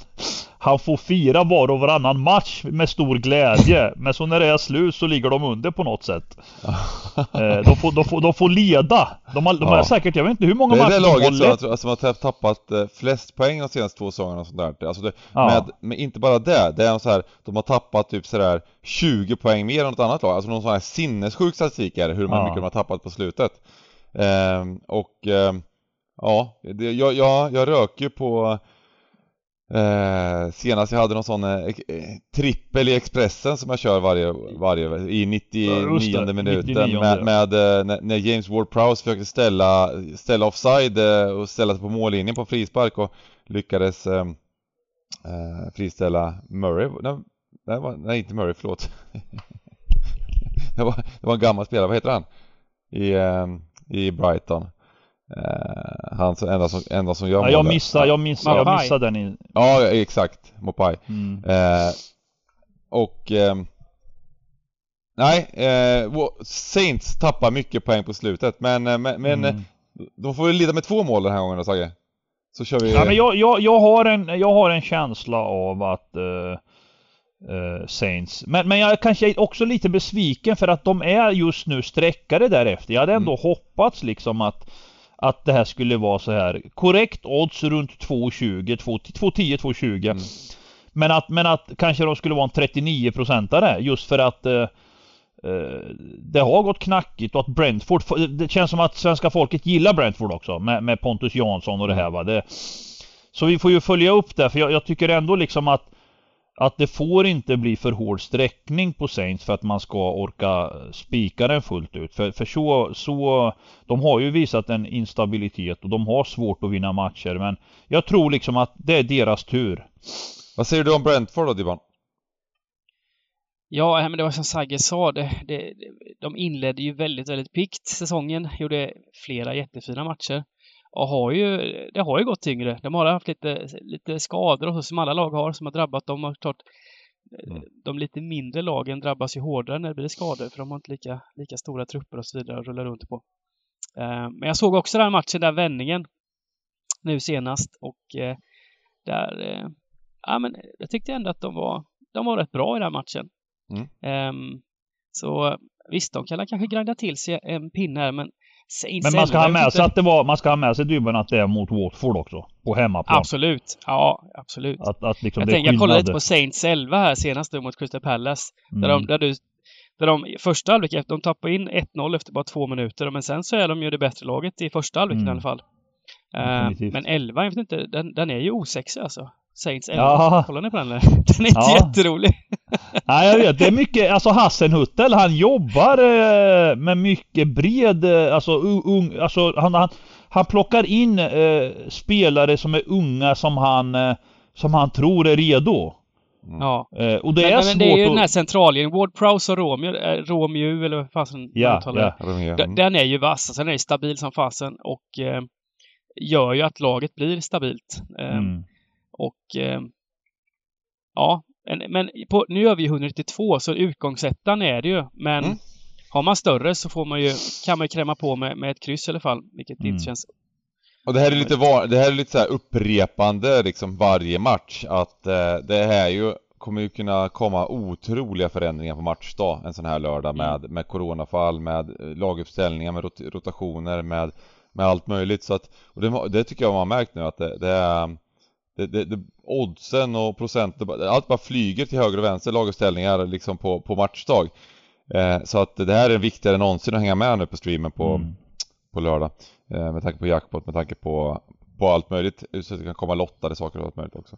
han får fira var och varannan match med stor glädje Men så när det är slut så ligger de under på något sätt eh, de, får, de, får, de får leda De har, de har Ja. säkert, jag vet inte hur många Det är matcher det de har laget som, lett. jag- som har tappat eh, flest poäng de senaste två säsongerna och sånt där. Alltså det, Ja. med, med inte bara det, det är så här, de har tappat typ sådär 20 poäng mer än något annat lag. Alltså någon sån här sinnessjuk statistik är det, hur Ja. mycket de har tappat på slutet. Ehm, och ehm, ja, det, jag, jag, jag röker ju på Eh, senast jag hade någon sån eh, eh, trippel i Expressen som jag kör varje, varje i 99 Ja, minuten 99. med, med eh, när, när James Ward-Prowse försökte ställa, ställa offside eh, och ställa sig på mållinjen på frispark och lyckades eh, eh, friställa Murray. Nej, nej, nej inte Murray, förlåt. det, var, det var en gammal spelare, vad heter han? I, eh, i Brighton. Eh, han enda, som, enda som gör Ja, jag mål. missade, jag missade, jag missade den i... Ja, exakt. Mopai. Mm. Eh, och... ehm, nej, eh, Saints tappar mycket poäng på slutet, men, men, men Mm. de får väl lida med två mål den här gången då, Sagge? Så kör vi... Ja, men jag, jag, jag, har en, jag har en känsla av att Saints. Men, men jag kanske är också lite besviken för att de är just nu sträckade därefter. Jag hade ändå mm. hoppats liksom att att det här skulle vara så här korrekt odds runt 2,20, 2,10, 2,20. Mm. Men att, men att kanske de skulle vara en 39 procentare just för att eh, eh, det har gått knackigt och att Brentford, det känns som att svenska folket gillar Brentford också med, med Pontus Jansson och det här va. Det, så vi får ju följa upp det för jag, jag tycker ändå liksom att att det får inte bli för hård sträckning på Saints för att man ska orka spika den fullt ut. För, för så, så, de har ju visat en instabilitet och de har svårt att vinna matcher. Men jag tror liksom att det är deras tur. Vad säger du om Brentford då Dibban? Ja, men det var som Sagge sa, det, det, de inledde ju väldigt, väldigt pikt säsongen. Gjorde flera jättefina matcher och har ju, det har ju gått tyngre. De har haft lite, lite skador och så som alla lag har som har drabbat dem. Och klart, mm. De lite mindre lagen drabbas ju hårdare när det blir skador för de har inte lika, lika stora trupper och så vidare att rulla runt på. Uh, men jag såg också den här matchen, där vändningen nu senast och uh, där, uh, ja men jag tyckte ändå att de var, de var rätt bra i den matchen. Mm. Um, så visst, de kan kanske grinda till sig en pinne här men men man ska ha med sig att det var, man ska ha med sig Dybban att det är mot Watford också. På hemmaplan. Absolut. Ja, absolut. Att, att liksom jag, det tänker, jag kollade lite på Saints 11 här senast mot Crystal Palace. Mm. Där, de, där, du, där de första halvlek, de tappade in 1-0 efter bara två minuter. Men sen så är de ju det bättre laget i första halvlek mm. i alla fall. Uh, men 11, jag vet inte, den, den är ju osexig alltså. Saints 11. Ja. Kollar ni på den? Den är inte ja. jätterolig. Nej jag vet, det är mycket, alltså Hassenhuttel han jobbar eh, med mycket bred, eh, alltså ung, alltså han, han, han plockar in eh, spelare som är unga som han, eh, som han tror är redo. Mm. Ja. Eh, och det men, är men, svårt det är ju att... den här centrallinjen, Ward Prowse och Romeo, Romeo eller vad fasen ja, ja, Romeo. Den, den är ju vass, alltså den är stabil som fasen och eh, gör ju att laget blir stabilt. Mm. Och eh, ja, men på, nu gör vi 192 så utgångsättaren är det ju. Men mm. har man större så får man ju, kan man ju kräma på med, med ett kryss i alla fall, vilket mm. inte känns och det här är lite, var, det här är lite så upprepande liksom varje match att eh, det här ju kommer ju kunna komma otroliga förändringar på matchdag en sån här lördag mm. med, med coronafall, med eh, laguppställningar, med rot rotationer, med, med allt möjligt så att och det, det tycker jag man har märkt nu att det, det är det, det, det, oddsen och procenten, allt bara flyger till höger och vänster laguppställningar liksom på, på matchdag. Eh, så att det här är viktigare än någonsin att hänga med nu på streamen på, mm. på lördag. Eh, med tanke på jackpot, med tanke på, på allt möjligt. Så att det kan komma lottade saker och allt möjligt också.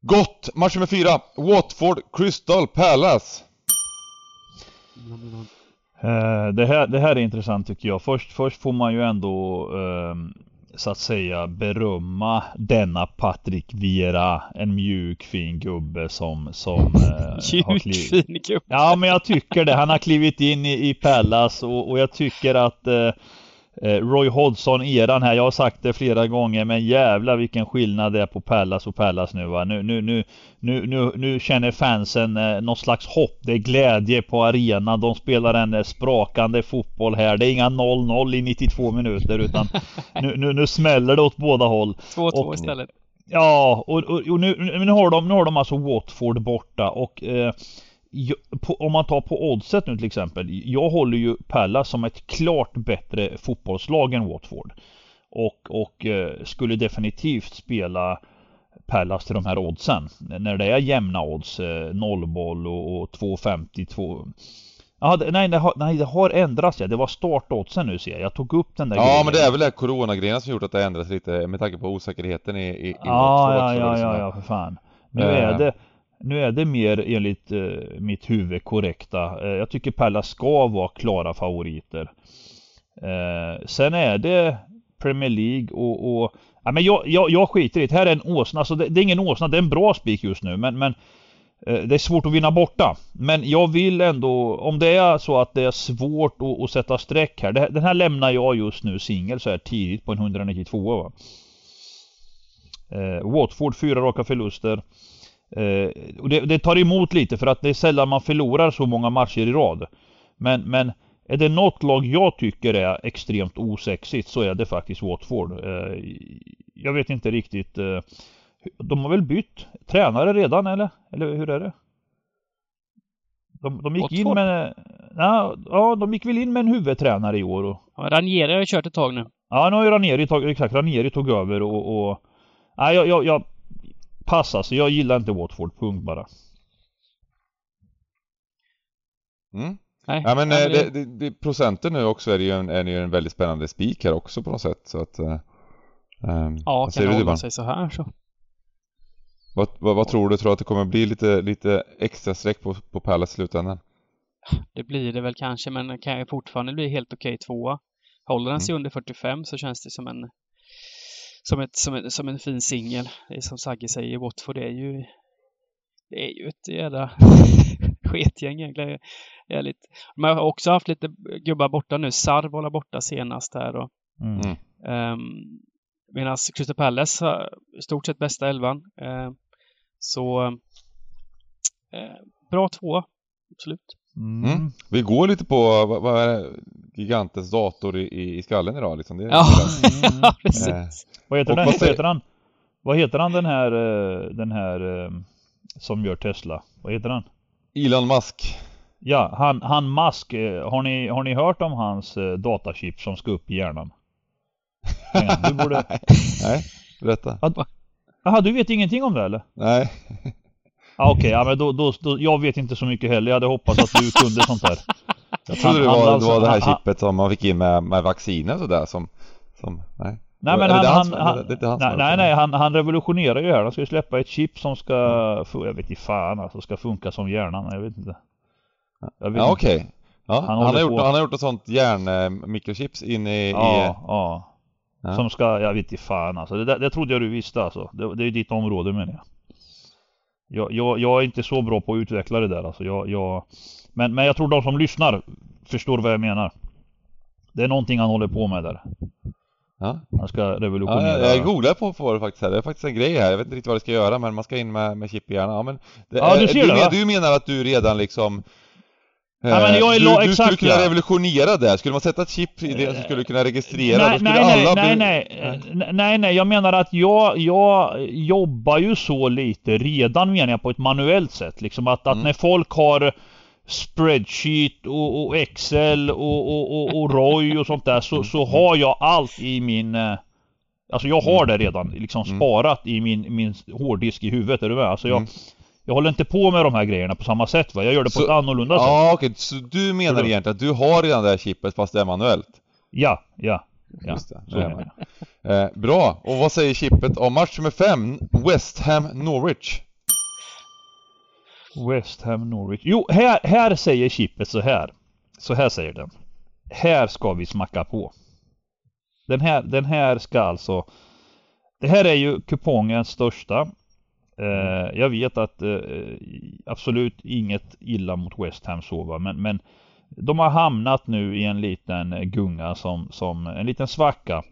Gott! Match nummer fyra. Watford Crystal Palace. Uh, det, här, det här är intressant tycker jag. Först, först får man ju ändå uh, så att säga berömma denna Patrik Viera. En mjuk fin gubbe som, som eh, Mjuk fin gubbe? Ja men jag tycker det. Han har klivit in i, i Pallas och, och jag tycker att Eh, Roy Hodgson-eran här, jag har sagt det flera gånger men jävla vilken skillnad det är på Pallas och Pallas nu va. Nu, nu, nu, nu, nu, nu känner fansen eh, något slags hopp. Det är glädje på arenan. De spelar en eh, sprakande fotboll här. Det är inga 0-0 i 92 minuter utan nu, nu, nu smäller det åt båda håll. 2-2 istället. Ja, och, och, och nu, nu, har de, nu har de alltså Watford borta och eh, på, om man tar på oddset nu till exempel. Jag håller ju Pallas som ett klart bättre fotbollslag än Watford. Och, och eh, skulle definitivt spela Pallas till de här oddsen. När det är jämna odds, eh, nollboll och, och 2,50, Ja, det, nej, det har, nej, det har ändrats ja. Det var startoddsen nu ser jag. Jag tog upp den där Ja, grejen. men det är väl det coronagrejen som gjort att det ändras lite med tanke på osäkerheten i, i, i ja, ja, ja, ja, ja, för fan. Nu är det nu är det mer enligt eh, mitt huvud korrekta. Eh, jag tycker Pella ska vara klara favoriter. Eh, sen är det Premier League och, och ja, men jag, jag, jag skiter i det. Här är en åsna. Alltså det, det är ingen åsna, det är en bra spik just nu. Men, men eh, det är svårt att vinna borta. Men jag vill ändå, om det är så att det är svårt att, att sätta streck här. Det, den här lämnar jag just nu singel så här tidigt på en 192 va. Eh, Watford, fyra raka förluster. Eh, och det, det, tar emot lite för att det är sällan man förlorar så många matcher i rad. Men, men är det något lag jag tycker är extremt osexigt så är det faktiskt Watford. Eh, jag vet inte riktigt. Eh, de har väl bytt tränare redan eller? Eller hur är det? De, de gick in Watford? med... Ja, ja, de gick väl in med en huvudtränare i år. Och, Ja, Ranieri har ju kört ett tag nu. ja, nu har ju Ranieri tagit, exakt, Ranieri tog över och... och nej, jag, jag, jag Pass alltså, jag gillar inte Watford, punkt bara. Mm. Nej, Ja men eh, det, det, det, procenten nu också är ju en, är ju en väldigt spännande spik här också på något sätt så att... ehm, ja kan det hålla sig så här så. Vad, vad, vad tror du? Tror du att det kommer bli lite, lite extra streck på, på Palace i slutändan? Det blir det väl kanske, men kan ju fortfarande bli helt okej tvåa. Håller den sig under 45 så känns det som en som, ett, som, en, som en fin singel. Det är som Sagge säger, Watford det är ju det är ju ett jävla sketgäng egentligen. Ärligt. De har också haft lite gubbar borta nu. Sarv var borta senast här och Mm. Mm. Um, Medan Crystal Palace har i stort sett bästa elvan. Ehm, så eh, bra två, absolut. Mm. Mm. Vi går lite på, vad, vad är det, gigantens dator i, i, i skallen idag liksom. Det är Ja, Mm. ja precis. Eh, Vad heter den? vad heter han? Vad heter han den här, eh, den här eh, som gör Tesla? Vad heter han? Elon Musk. Ja, han, han Musk. eh, Har ni, har ni hört om hans datachip som ska upp i hjärnan? Ja, Du borde... Nej, berätta. Jaha, du vet ingenting om det eller? Nej. Ah, Okej, ja, men då, då, då, jag vet inte så mycket heller. Jag hade hoppats att du kunde sånt där. Jag trodde det Han- han var, alltså- det var det här han- chippet som man fick in med, med vacciner och sådär som, som, nej. Nej men det han, det han, han, det han nej, nej, det? nej han, han revolutionerar ju här. Han ska ju släppa ett chip som ska, jag vet inte fan alltså, ska funka som hjärnan. Jag vet inte. Jag vet Ja okej. Ja, han, håller har gjort, på. han har gjort ett sånt järnmikrochips in i, Ja, i ja. Som ska, jag vet inte fan alltså. Det, där- det trodde jag du visste alltså. Det, det är ditt område menar jag. Jag, jag. jag är inte så bra på att utveckla det där alltså. Jag, jag, men, men jag tror de som lyssnar förstår vad jag menar. Det är någonting han håller på med där. ja. Han ska Ja, revolutionera. jag, jag googlar på, på det faktiskt här. Det är faktiskt en grej här. Jag vet inte riktigt vad det ska göra men man ska in med, med chip i hjärnan. Ja, men det, Ja, du ser du, det, men, du menar att du redan liksom Ja, men jag är du, du exakt, skulle kunna revolutionera det. Skulle man sätta ett chip i det så skulle du kunna registrera. då Nej, skulle nej, nej, alla nej, bli... nej, nej, nej, nej, jag menar att jag, jag jobbar ju så lite redan menar jag på ett manuellt sätt. Liksom att, att Mm. när folk har spreadsheet och, och Excel och, och, och, och Roy och sånt där så, så har jag allt i min eh, Alltså jag har det redan liksom Mm. sparat i min, min hårddisk i huvudet, är du med? Alltså jag, Mm. Jag håller inte på med de här grejerna på samma sätt va? Jag gör det på Så- ett annorlunda sätt. Ja okej, så du menar Förlåt. egentligen att du har redan det här chippet fast det är manuellt? Ja, ja. Ja, Just det, så är menar jag. Eh, bra, och vad säger chippet om match nummer 5? West Ham Norwich? West Ham Norwich. Jo, här, här säger chippet så här. Så här säger den. Här ska vi smacka på. Den här, den här ska alltså... Det här är ju kupongens största. Eh, jag vet att eh, absolut inget illa mot West Ham så va, men, men de har hamnat nu i en liten gunga som, som en liten svacka.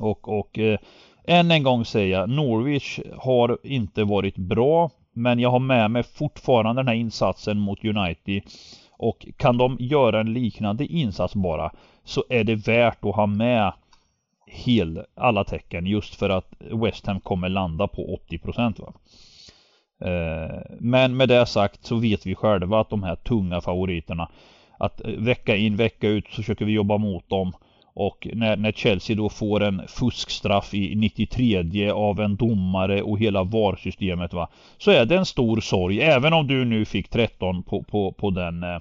Och, och eh, än en gång säger jag, Norwich har inte varit bra. Men jag har med mig fortfarande den här insatsen mot United. Och kan de göra en liknande insats bara så är det värt att ha med hel, alla tecken just för att West Ham kommer landa på 80% va. Eh, men med det sagt så vet vi själva att de här tunga favoriterna att vecka in vecka ut så försöker vi jobba mot dem. Och när, när Chelsea då får en fuskstraff i 93 av en domare och hela VAR-systemet va Så är det en stor sorg. Även om du nu fick 13 på, på, på den eh,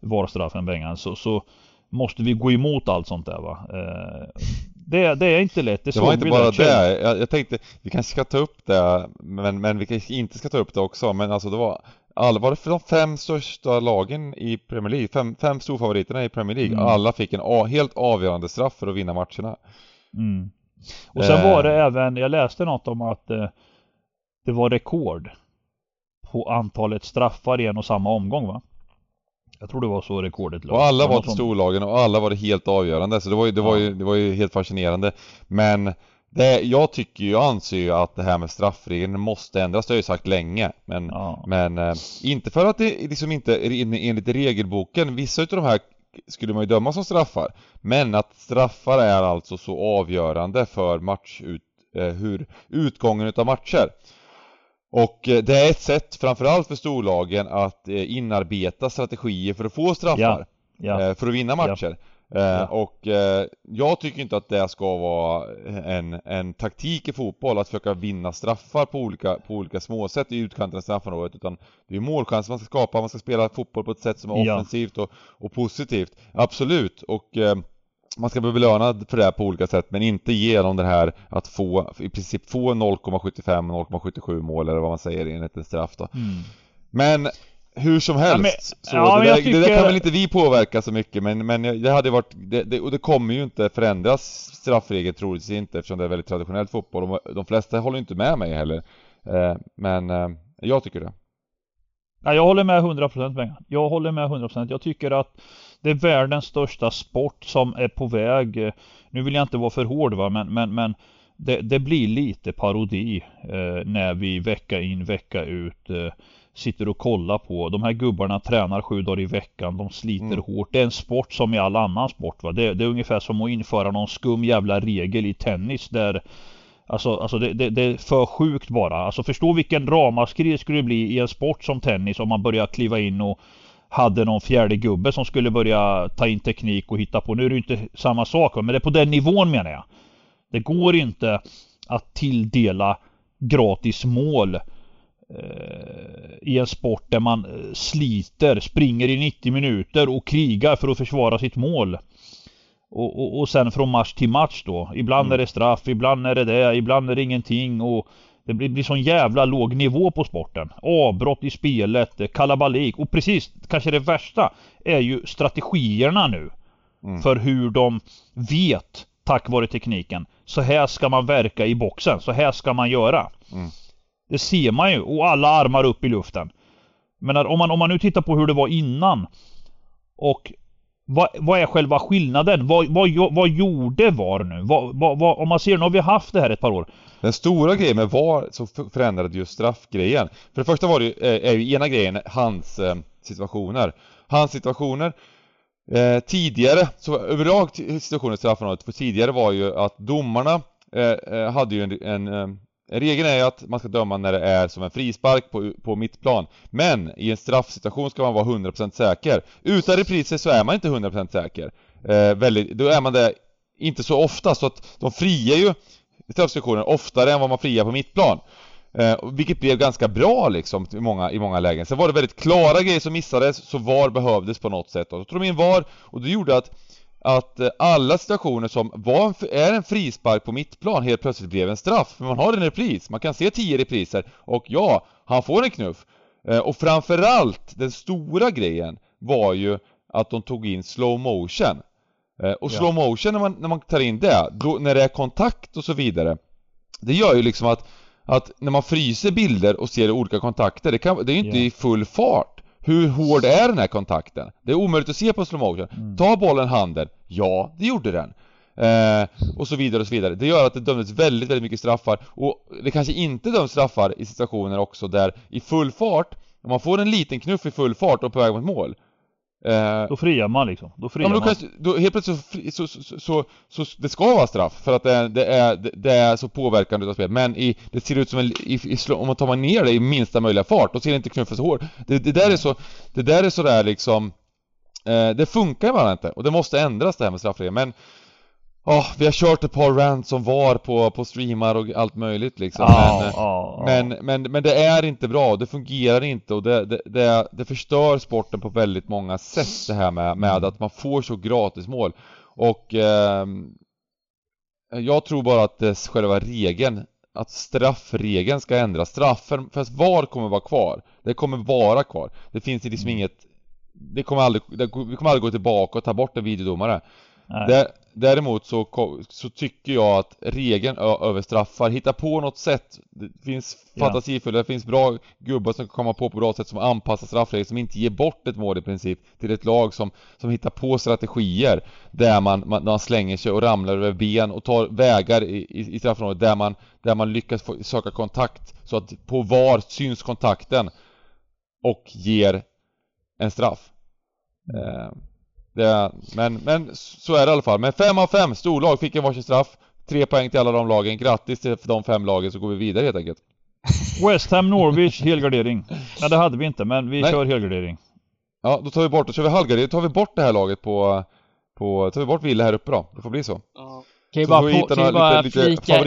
VAR-straffen Bengan så, så måste vi gå emot allt sånt där va. Eh, det, det är inte lätt, det, Det var inte bara det, jag, jag tänkte vi kanske ska ta upp det men, men vi kanske inte ska ta upp det också men alltså det var alla, var det för de fem största lagen i Premier League, fem, fem storfavoriterna i Premier League, Mm. alla fick en a, helt avgörande straff för att vinna matcherna. Mm. Och sen Eh. var det även, jag läste något om att eh, det var rekord på antalet straffar i en och samma omgång va? Jag tror det var så rekordet låg. Och alla var till storlagen och alla var det helt avgörande så det var ju, det var ju, det var ju helt fascinerande. Men det, jag tycker ju, jag anser ju att det här med straffregeln måste ändras, det har jag ju sagt länge. Men, Ja. men eh, inte för att det liksom inte enligt regelboken, vissa utav de här skulle man ju döma som straffar. Men att straffar är alltså så avgörande för matchut, eh, hur utgången utav matcher. Och eh, det är ett sätt framförallt för storlagen att eh, inarbeta strategier för att få straffar. Ja, ja. eh, För att vinna matcher. Ja. Och jag tycker inte att det ska vara en, en taktik i fotboll att försöka vinna straffar på olika, på olika småsätt i utkanten av straffområdet utan det är målchanser man ska skapa, man ska spela fotboll på ett sätt som är offensivt och, och positivt. Absolut, och man ska bli belönad för det här på olika sätt men inte genom det här att få, i princip få 0,75-0,77 mål eller vad man säger enligt en straff då. Mm. Men hur som helst, men- så ja, det, där, jag det där tycker- kan väl inte vi påverka så mycket men, men det hade varit, det, det, och det kommer ju inte förändras straffregel troligtvis inte eftersom det är väldigt traditionell fotboll och de flesta håller inte med mig heller. Eh, men eh, jag tycker det. Ja, jag håller med 100% Bengan. Jag håller med 100%. Jag tycker att det är världens största sport som är på väg. Nu vill jag inte vara för hård va, men, men, men det, det blir lite parodi eh, när vi vecka in vecka ut eh, sitter och kollar på. De här gubbarna tränar sju dagar i veckan. De sliter Mm. hårt. Det är en sport som i all annan sport. Va? Det, det är ungefär som att införa någon skum jävla regel i tennis där Alltså, alltså det, det, det är för sjukt bara. Alltså förstå vilken ramaskri det skulle bli i en sport som tennis om man börjar kliva in och hade någon fjärde gubbe som skulle börja ta in teknik och hitta på. Nu är det inte samma sak men det är på den nivån menar jag. Det går inte att tilldela gratis mål eh, i en sport där man eh, sliter, springer i 90 minuter och krigar för att försvara sitt mål. Och, och, och sen från match till match då. Ibland är det straff, ibland är det det, ibland är det ingenting och det blir, blir sån jävla låg nivå på sporten. Avbrott i spelet, eh, kalabalik och precis, kanske det värsta är ju strategierna nu. Mm. För hur de vet, tack vare tekniken, så här ska man verka i boxen, så här ska man göra. Mm. Det ser man ju, och alla armar upp i luften. Men om man, om man nu tittar på hur det var innan och vad, vad är själva skillnaden? Vad, vad, vad gjorde VAR nu? Vad, om man ser, nu har vi haft det här ett par år. Den stora grejen med VAR som förändrade just straffgrejen. För det första var det ju, eh, är ju ena grejen hans eh, situationer. Hans situationer eh, tidigare, så överlag situationen i straffområdet, för tidigare var ju att domarna eh, eh hade ju en, en eh, Regeln är ju att man ska döma när det är som en frispark på, på mittplan. Men i en straffsituation ska man vara 100% säker. Utan repriser så är man inte 100% säker. Eh, väldigt, då är man det inte så ofta, så att de friar ju straffsituationer oftare än vad man friar på mittplan. Eh, vilket blev ganska bra liksom i många, i många lägen. Sen var det väldigt klara grejer som missades, så VAR behövdes på något sätt. Och så tog de in VAR, och det gjorde att att eh, alla situationer som var en, är en frispark på mittplan helt plötsligt blev en straff. För man har en repris, man kan se 10 repriser och ja, han får en knuff. Eh, och framförallt, den stora grejen var ju att de tog in slow motion. Eh, och Ja. slow motion när man, när man tar in det, då, när det är kontakt och så vidare. Det gör ju liksom att, att när man fryser bilder och ser olika kontakter, det, kan, det är ju inte Ja. i full fart. Hur hård är den här kontakten? Det är omöjligt att se på slow motion. Mm. Ta bollen handen. Ja, det gjorde den. Eh, och så vidare och så vidare. Det gör att det dömdes väldigt, väldigt mycket straffar. Och det kanske inte döms straffar i situationer också där i full fart, om man får en liten knuff i full fart och på väg mot mål. Eh, Då friar man liksom. Då friar Ja, då, man. kanske, då helt plötsligt så, så, så, så, det ska vara straff för att det är, det är, det- det är så påverkande utav spelet. Men i, det ser ut som en, i, i, om man tar man ner det i minsta möjliga fart, då ser inte knuffen så hård. Det, det där är så, det där är sådär liksom, eh, det funkar bara inte och det måste ändras det här med straffregler. Men, ja, vi har kört ett par rants som var på, på streamar och allt möjligt liksom. Ja, men, ja, ja. men, men, men det är inte bra, det fungerar inte och det, det, det, det förstör sporten på väldigt många sätt det här med, med att man får så gratis mål. Och ehm, jag tror bara att det, själva regeln, att straffregeln ska ändras. Straffen, fast VAR kommer vara kvar. Det kommer vara kvar. Det finns liksom Mm. inget det kommer aldrig, det, vi kommer aldrig gå tillbaka och ta bort en videodomare. Nej. Där, däremot så, så tycker jag att regeln ö- över straffar, hitta på något sätt. Det finns Ja. fantasifulla, det finns bra gubbar som kan komma på på bra sätt som anpassar straffregler, som inte ger bort ett mål i princip till ett lag som, som hittar på strategier där man, man, man slänger sig och ramlar över ben och tar vägar i, i, i straffområdet där man, där man lyckas få, söka kontakt så att på var syns kontakten och ger en straff. Eh, det, men, men så är det i alla fall. Men fem av fem storlag fick en varsin straff. Tre poäng till alla de lagen. Grattis till de fem lagen så går vi vidare helt enkelt. West Ham Norwich helgardering. Nej det hade vi inte men vi Nej. kör helgardering. Ja, då tar vi bort, då kör vi halvgardering, då tar vi bort det här laget på, på, tar vi bort Villa här uppe då. Det får bli så. Ja. Kan ju Så bara, på, kan ju bara lite, lite flika, i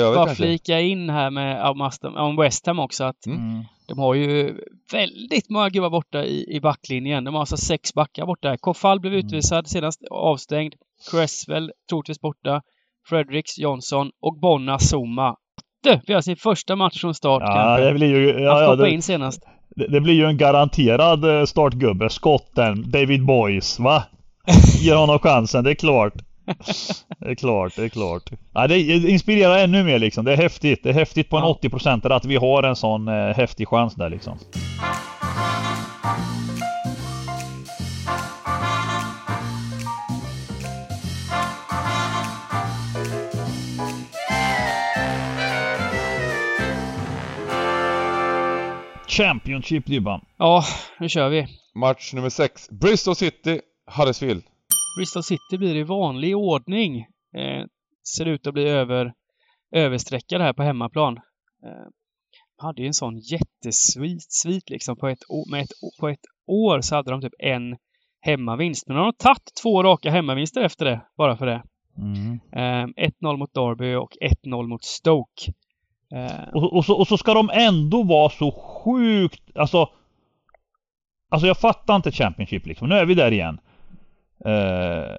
övrigt bara kanske. flika in här med om Aston- om West Ham också att Mm. Mm. de har ju väldigt många gubbar borta i, i backlinjen. De har alltså sex backar borta. Kofall blev Mm. utvisad, senast avstängd. Cresswell troligtvis borta. Fredericks, Johnson och Bonna Zuma. Det, vi har sin första match från start Ja kanske. det blir ju, Han ja, ja, stoppade det, in senast. det, det blir ju en garanterad eh, startgubbe. Skotten, David Boys va? Ge honom chansen, det är klart. Det är klart, det är klart. Ja, det inspirerar ännu mer liksom. Det är häftigt. Det är häftigt på en Ja. 80% att vi har en sån eh, häftig chans där liksom. Championship Dybban. Ja, nu kör vi. Match nummer 6. Bristol City, Huddersfield. Bristol City blir i vanlig ordning. Eh, ser ut att bli över, överstreckade här på hemmaplan. Eh, hade ju en sån jättesvit svit liksom på ett, med ett, på ett år så hade de typ en hemmavinst. Men nu har de tagit två raka hemmavinster efter det, bara för det. Mm. Eh, 1-0 mot Derby och 1-0 mot Stoke. Eh, Och, och, så, och så ska de ändå vara så sjukt, alltså Alltså jag fattar inte Championship liksom, nu är vi där igen. Eh,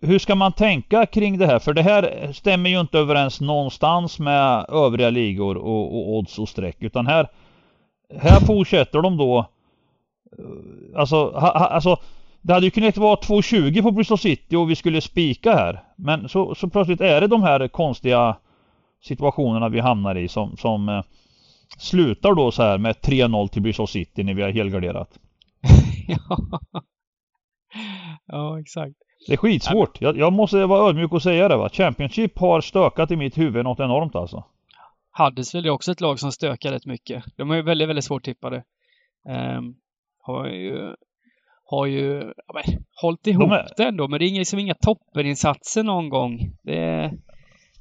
hur, ska man tänka kring det här? För det här stämmer ju inte överens någonstans med övriga ligor och, och odds och streck. Utan här, här fortsätter de då eh, Alltså, ha, ha, alltså det hade ju kunnat vara 2,20 på Bristol City och vi skulle spika här. Men så, så plötsligt är det de här konstiga situationerna vi hamnar i som, som eh, slutar då så här med 3-0 till Bristol City när vi har helgarderat. ja. ja, exakt. Det är skitsvårt. Jag, jag måste vara ödmjuk och säga det va. Championship har stökat i mitt huvud något enormt alltså. Huddersfield är också ett lag som stökar rätt mycket. De är ju väldigt, väldigt svårt tippade. Um, har ju, har ju ja, men, hållit ihop är- det ändå, men det är inga, liksom inga toppeninsatser någon gång. Det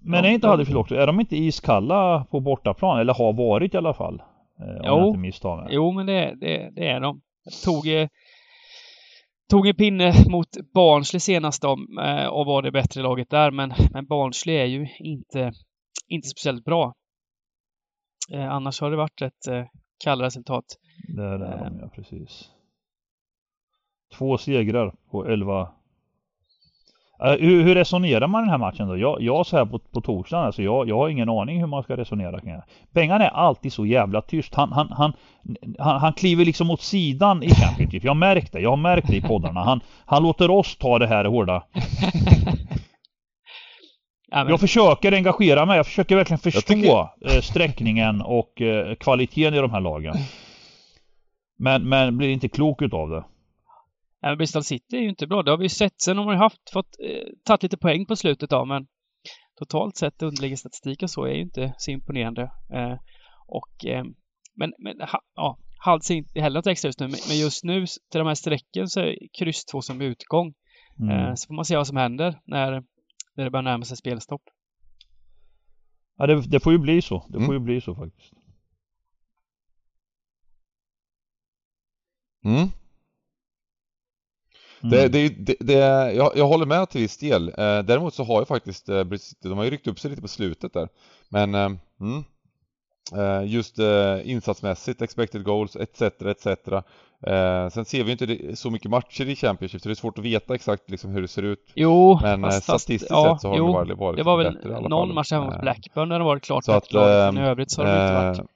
Men är inte de- Huddersfield också, är de inte iskalla på bortaplan? Eller har varit i alla fall? Eh, om Jo. jag inte misstar mig. jo, men det, det, det är de. Tog, eh, tog en pinne mot Barnsley senast då, eh, och var det bättre laget där, men, men Barnsley är ju inte, inte speciellt bra. Eh, annars har det varit ett eh, kalla resultat. Det är det Eh. ja precis. Två segrar på 11 Eh, hur, hur resonerar man i den här matchen då? Jag, jag så här på, på torsdagen, alltså jag, jag har ingen aning hur man ska resonera kring det. Bengan är alltid så jävla tyst. Han, han, han, han, han kliver liksom åt sidan i Championship. Jag har märkt det. Jag har märkt det i poddarna. Han, han låter oss ta det här hårda. Jag försöker engagera mig. Jag försöker verkligen förstå tycker- eh, sträckningen och eh, kvaliteten i de här lagen. Men, men blir inte klok utav det. Men Bristol City är ju inte bra. Det har vi ju sett. Sen har man ju haft, fått, eh, tagit lite poäng på slutet av, men totalt sett underliggande statistik och så är ju inte så imponerande. Eh, och, eh, men, men ha, ja, Hall ser inte heller något extra just nu, men, men just nu till de här strecken så är kryss 2 som utgång. Mm. Eh, så får man se vad som händer när, när det börjar närma sig spelstopp. Ja, det, det får ju bli så. Det Mm. får ju bli så faktiskt. Mm. Mm. Det, det, det, det, jag, jag håller med till viss del. Eh, däremot så har ju faktiskt eh, de har ju ryckt upp sig lite på slutet där. Men eh, mm, eh, just eh, insatsmässigt, expected goals etc. etc. Eh, sen ser vi inte så mycket matcher i Championship så det är svårt att veta exakt liksom hur det ser ut. Jo, Men fast- statistiskt ja, sett så har jo, de varit, varit det var väl bättre någon fall. match hemma mot Blackburn där det varit klart så bättre att, lag. Men i övrigt så har det inte varit.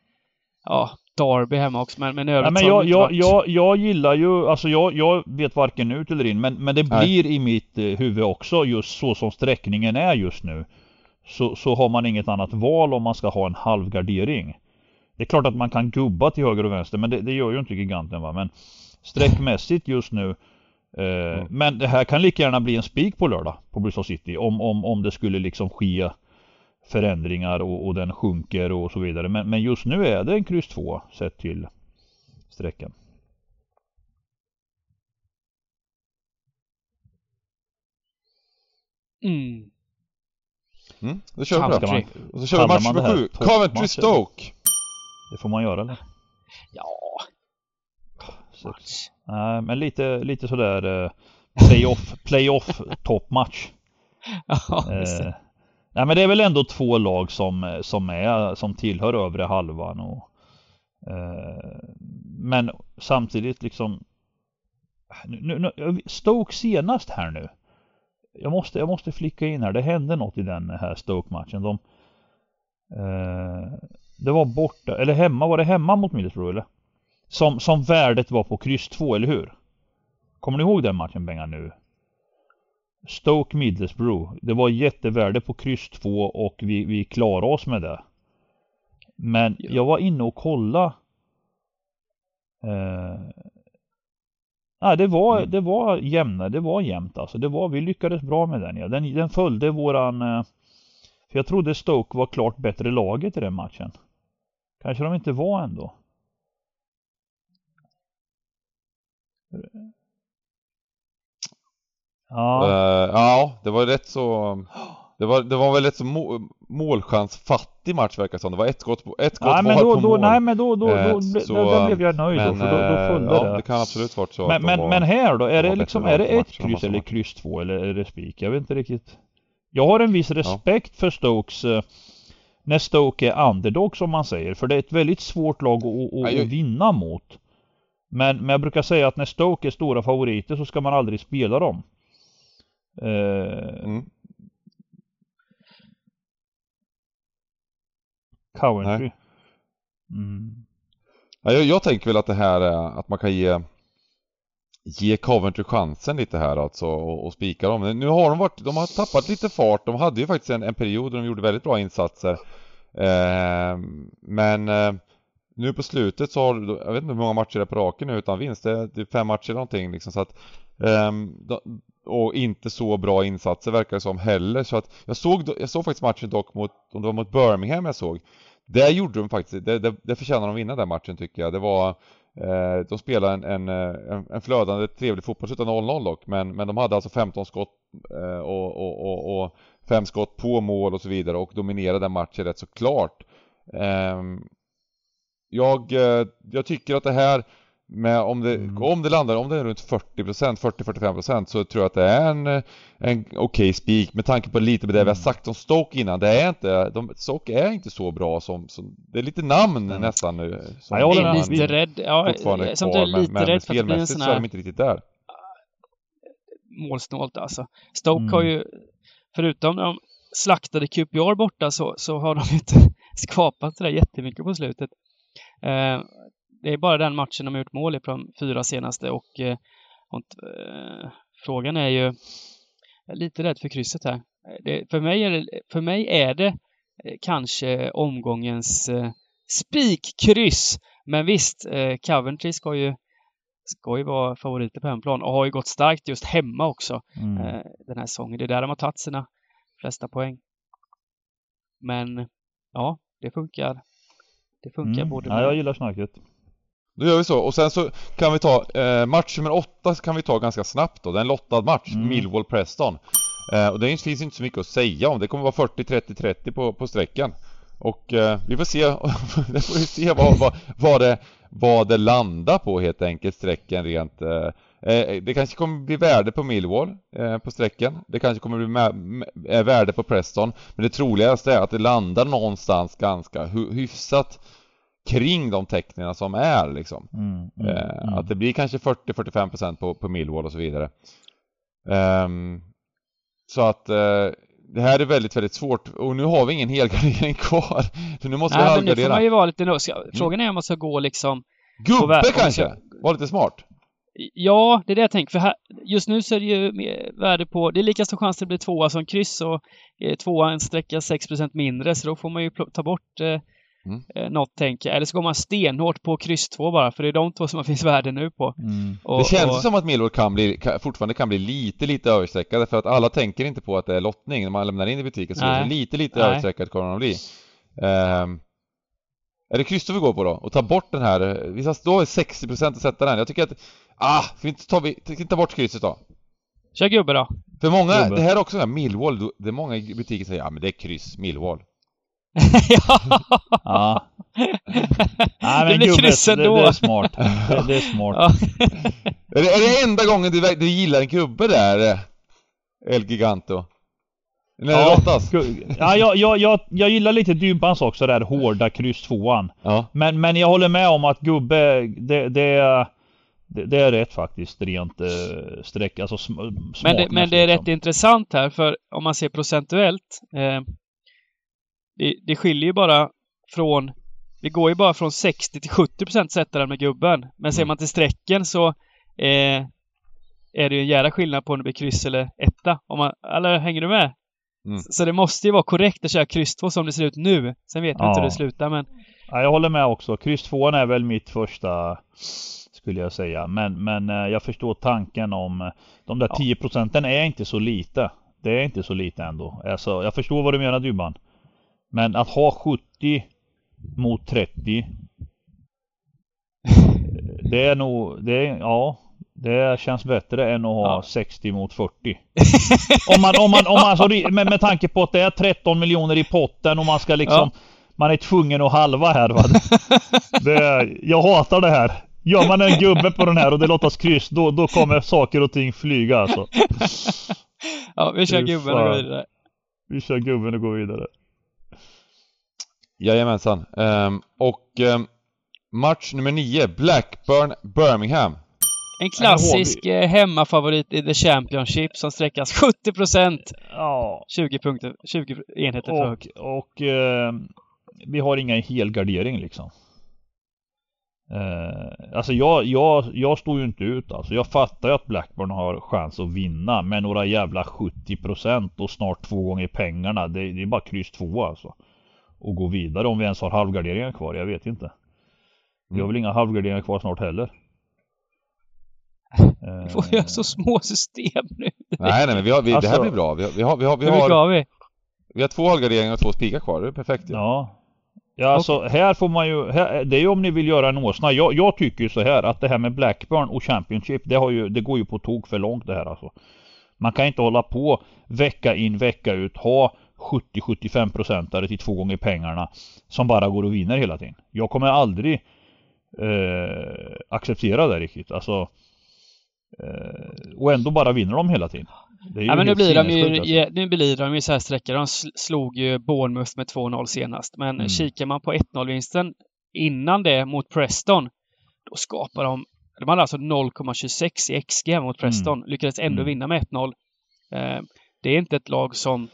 Ja, Derby hemma också, men, men övrigt Nej, men jag, jag, jag, jag gillar ju, alltså jag, jag vet varken ut eller in men, men det Nej. blir i mitt eh, huvud också just så som sträckningen är just nu. Så, så har man inget annat val om man ska ha en halvgardering. Det är klart att man kan gubba till höger och vänster men det, det gör ju inte giganten va. Men sträckmässigt just nu eh, Mm. Men det här kan lika gärna bli en spik på lördag på Bristol City om, om, om det skulle liksom ske förändringar och, och den sjunker och så vidare. Men, men just nu är det en kryss 2 sett till sträckan. Mm. Mm, då kör vi på det. Och så kör vi match nummer här sju. toppmatch, Coventry eller? Stoke. Det får man göra eller? Ja, Sex. Nej, men lite, lite sådär eh, playoff, playoff toppmatch. ja. Eh, nej men det är väl ändå två lag som, som är, som tillhör övre halvan och eh, Men samtidigt liksom nu, nu, Stoke senast här nu jag måste, jag måste flicka in här, det hände något i den här Stoke-matchen. De, eh, det var borta, eller hemma, var det hemma mot Middlesbrough eller? Som, som värdet var på kryss 2, eller hur? Kommer ni ihåg den matchen Benga nu? Stoke Middlesbrough. Det var jättevärde på kryss 2 och vi, vi klarade oss med det. Men Ja. jag var inne och kolla. Eh, nej, det var, Mm. det var jämna, det var jämnt alltså. Det var, vi lyckades bra med den ja. Den, den följde våran... Eh, för jag trodde Stoke var klart bättre laget i den matchen. Kanske de inte var ändå. Ja. Eh, ja, det var rätt så... Det var, det var väl rätt så må, målchansfattig match verkar det som. Det var ett skott, på- ett skott Nej men då, på då, mål. nej men då, då, då, Eh, ble- så, där, där blev jag nöjd då, men, för då, då eh, följde ja, det. det kan absolut varit så men, men, var, men här då, är de det liksom, bättre är det ett kryss eller kryss två eller är det spik? Jag vet inte riktigt. Jag har en viss respekt för Stokes när Stoke är underdog som man säger, för det är ett väldigt svårt lag att, att, Ja, att vinna mot. Men, men jag brukar säga att när Stoke är stora favoriter så ska man aldrig spela dem. Eh, Mm. Coventry. Mm. Ja, jag, jag tänker väl att det här är att man kan ge Ge Coventry chansen lite här alltså och, och spika dem. Nu har de varit, de har tappat lite fart. De hade ju faktiskt en, en period där de gjorde väldigt bra insatser. Eh, men eh, nu på slutet så har du- jag vet inte hur många matcher det är på raken nu utan vinst. Det är, det är fem matcher eller någonting liksom så att um, och inte så bra insatser verkar det som heller så att jag såg, jag såg faktiskt matchen dock mot, om det var mot Birmingham jag såg där gjorde de faktiskt, det, det, det förtjänar de att vinna den matchen tycker jag. Det var eh, De spelade en, en, en, en flödande trevlig fotboll, utan 0-0 dock men, men de hade alltså 15 skott eh, och, och, och, och fem skott på mål och så vidare och dominerade den matchen rätt så klart. Eh, jag, eh, jag tycker att det här med om det, Mm. om det landar, om det är runt 40%, 40-45% så tror jag att det är en, en okej spik med tanke på lite med det vi har Mm. sagt om Stoke innan. Det är inte, de, Stoke är inte så bra som, som det är lite namn Mm. nästan nu. Som Ja, jag är med. lite rädd. Ja, fortfarande är samtidigt kvar, lite men, men rädd för att det blir en spelmässigt sån så är de inte riktigt där. målsnålt alltså. Stoke Mm. har ju, förutom de slaktade QPR borta så, så har de inte skapat sådär jättemycket på slutet. Eh, det är bara den matchen de har gjort mål i på de fyra senaste och, eh, och eh, frågan är ju, jag är lite rädd för krysset här. Det, för, mig är det, för mig är det kanske omgångens eh, spikkryss. Men visst, eh, Coventry ska ju ska ju vara favoriter på hemplan och har ju gått starkt just hemma också Mm. eh, den här säsongen. Det är där de har tagit sina flesta poäng. Men ja, det funkar. Det funkar Mm. både Ja, jag gillar snacket. Då gör vi så och sen så kan vi ta eh, match nummer åtta kan vi ta ganska snabbt då. Det är en lottad match, Mm. Millwall-Preston. Eh, och det finns inte så mycket att säga om. Det kommer vara 40-30-30 på, på sträckan. Och eh, vi får se, det får vi se vad, vad, vad, det, vad det landar på helt enkelt, sträckan rent. Eh, eh, det kanske kommer bli värde på Millwall eh, på sträckan. Det kanske kommer bli värde på Preston. Men det troligaste är att det landar någonstans ganska hy- hyfsat kring de tecknen som är liksom. Mm. Mm. Eh, Mm. Att det blir kanske 40-45% på, på Millwall och så vidare. Ehm, så att eh, det här är väldigt, väldigt svårt och nu har vi ingen helgardering kvar. Så nu måste vi Nej, men nu får halvgardera. man ju vara lite nös. Frågan är om man ska gå liksom Gubbe vi kanske? Var lite smart. Ja, det är det jag tänker. För här, just nu så är det ju värde på... Det är lika stor chans att det blir tvåa som kryss och eh, tvåa en sträcka 6% mindre så då får man ju ta bort eh, Mm. eh, något tänker jag. Eller så går man stenhårt på kryss 2 bara för det är de två som det finns värde nu på. Mm. Och, det känns och, som att Millwall kan bli, kan, fortfarande kan bli lite, lite överstreckade för att alla tänker inte på att det är lottning när man lämnar in i butiken. Så Nej. det är lite, lite Nej. överstreckad kommer de bli. Ehm, är det kryss vi går på då? Och ta bort den här, eh, vi då är 60% att sätta den. Jag tycker att, ah, ska vi inte ta, vi, ska inte ta bort krysset då? Kör gubbe då. För många, Gubbe. det här är också så här Millwall, det är många butiker säger ja men det är kryss, Millwall. ja. Ja. Nej det men blir gubbe, kryss det, ändå. det är smart. Det, det är smart. Ja. Är det, är det enda gången du, du gillar en gubbe där, eh, El Giganto? Det Ja, ja, jag, jag, jag, jag gillar lite Dympans också, där hårda kryss tvåan. Ja. Men, men jag håller med om att gubbe, det, det, är- det, det är rätt faktiskt rent eh, streck, alltså sm, Men, det, men det är rätt liksom. intressant här, för om man ser procentuellt. Eh, det, det skiljer ju bara från... Vi går ju bara från 60 till 70 procent sättaren med gubben. Men ser Mm. man till strecken så eh, är det ju en jävla skillnad på om det blir kryss eller etta. Om man, eller hänger du med? Mm. Så det måste ju vara korrekt att köra kryss 2 som det ser ut nu. Sen vet vi inte hur Ja. det slutar, men Ja, jag håller med också. Kryss tvåan är väl mitt första, skulle jag säga. Men, men eh, jag förstår tanken om eh, de där Ja. 10 procenten är inte så lite. Det är inte så lite ändå. Alltså, jag förstår vad du menar Dybban. Men att ha 70 mot 30 Det är nog, det är, ja Det känns bättre än att ha Ja. 60 mot 40 Om man, om man, om man alltså, med, med tanke på att det är 13 miljoner i potten och man ska liksom Man är tvungen att halva här va det, Jag hatar det här Gör man en gubbe på den här och det låtas kryss då, då kommer saker och ting flyga alltså ja, vi kör gubben och går vidare. Vi kör gubben och går vidare Jajamensan. Ehm, och ehm, match nummer 9, Blackburn-Birmingham. En klassisk eh, hemmafavorit i The Championship som sträckas 70 procent. Ja 20 punkter, 20 enheter för högt. Och, och eh, vi har inga helgardering liksom. Eh, alltså jag, jag, jag står ju inte ut alltså. Jag fattar ju att Blackburn har chans att vinna. Men några jävla 70% och snart två gånger pengarna. Det, det är bara kryss två alltså. Och gå vidare om vi ens har halvgarderingar kvar. Jag vet inte. Vi har väl inga halvgarderingar kvar snart heller. Vi får göra så små system nu. Nej, nej, men vi har, vi, det här Alltså- blir bra. Vi har, vi har, vi har, vi har, vi? vi har två halvgarderingar och två spikar kvar. Det är perfekt ju. Ja. Ja alltså här får man ju, här, det är ju om ni vill göra en åsna. Jag, jag tycker ju så här att det här med Blackburn och Championship det, har ju, det går ju på tok för långt det här alltså. Man kan inte hålla på vecka in vecka ut ha 70-75 procentare till två gånger pengarna som bara går och vinner hela tiden. Jag kommer aldrig eh, acceptera det riktigt. Alltså eh, och ändå bara vinner de hela tiden. Ja, men nu blir de ju, alltså. nu blir de ju så här sträckor. De sl- slog ju Bournemouth med 2-0 senast. Men Mm. kikar man på 1-0-vinsten innan det mot Preston, då skapar de... De hade alltså 0,26 i XG mot Preston. Lyckades ändå Mm. vinna med 1-0. Eh, det är inte ett lag som,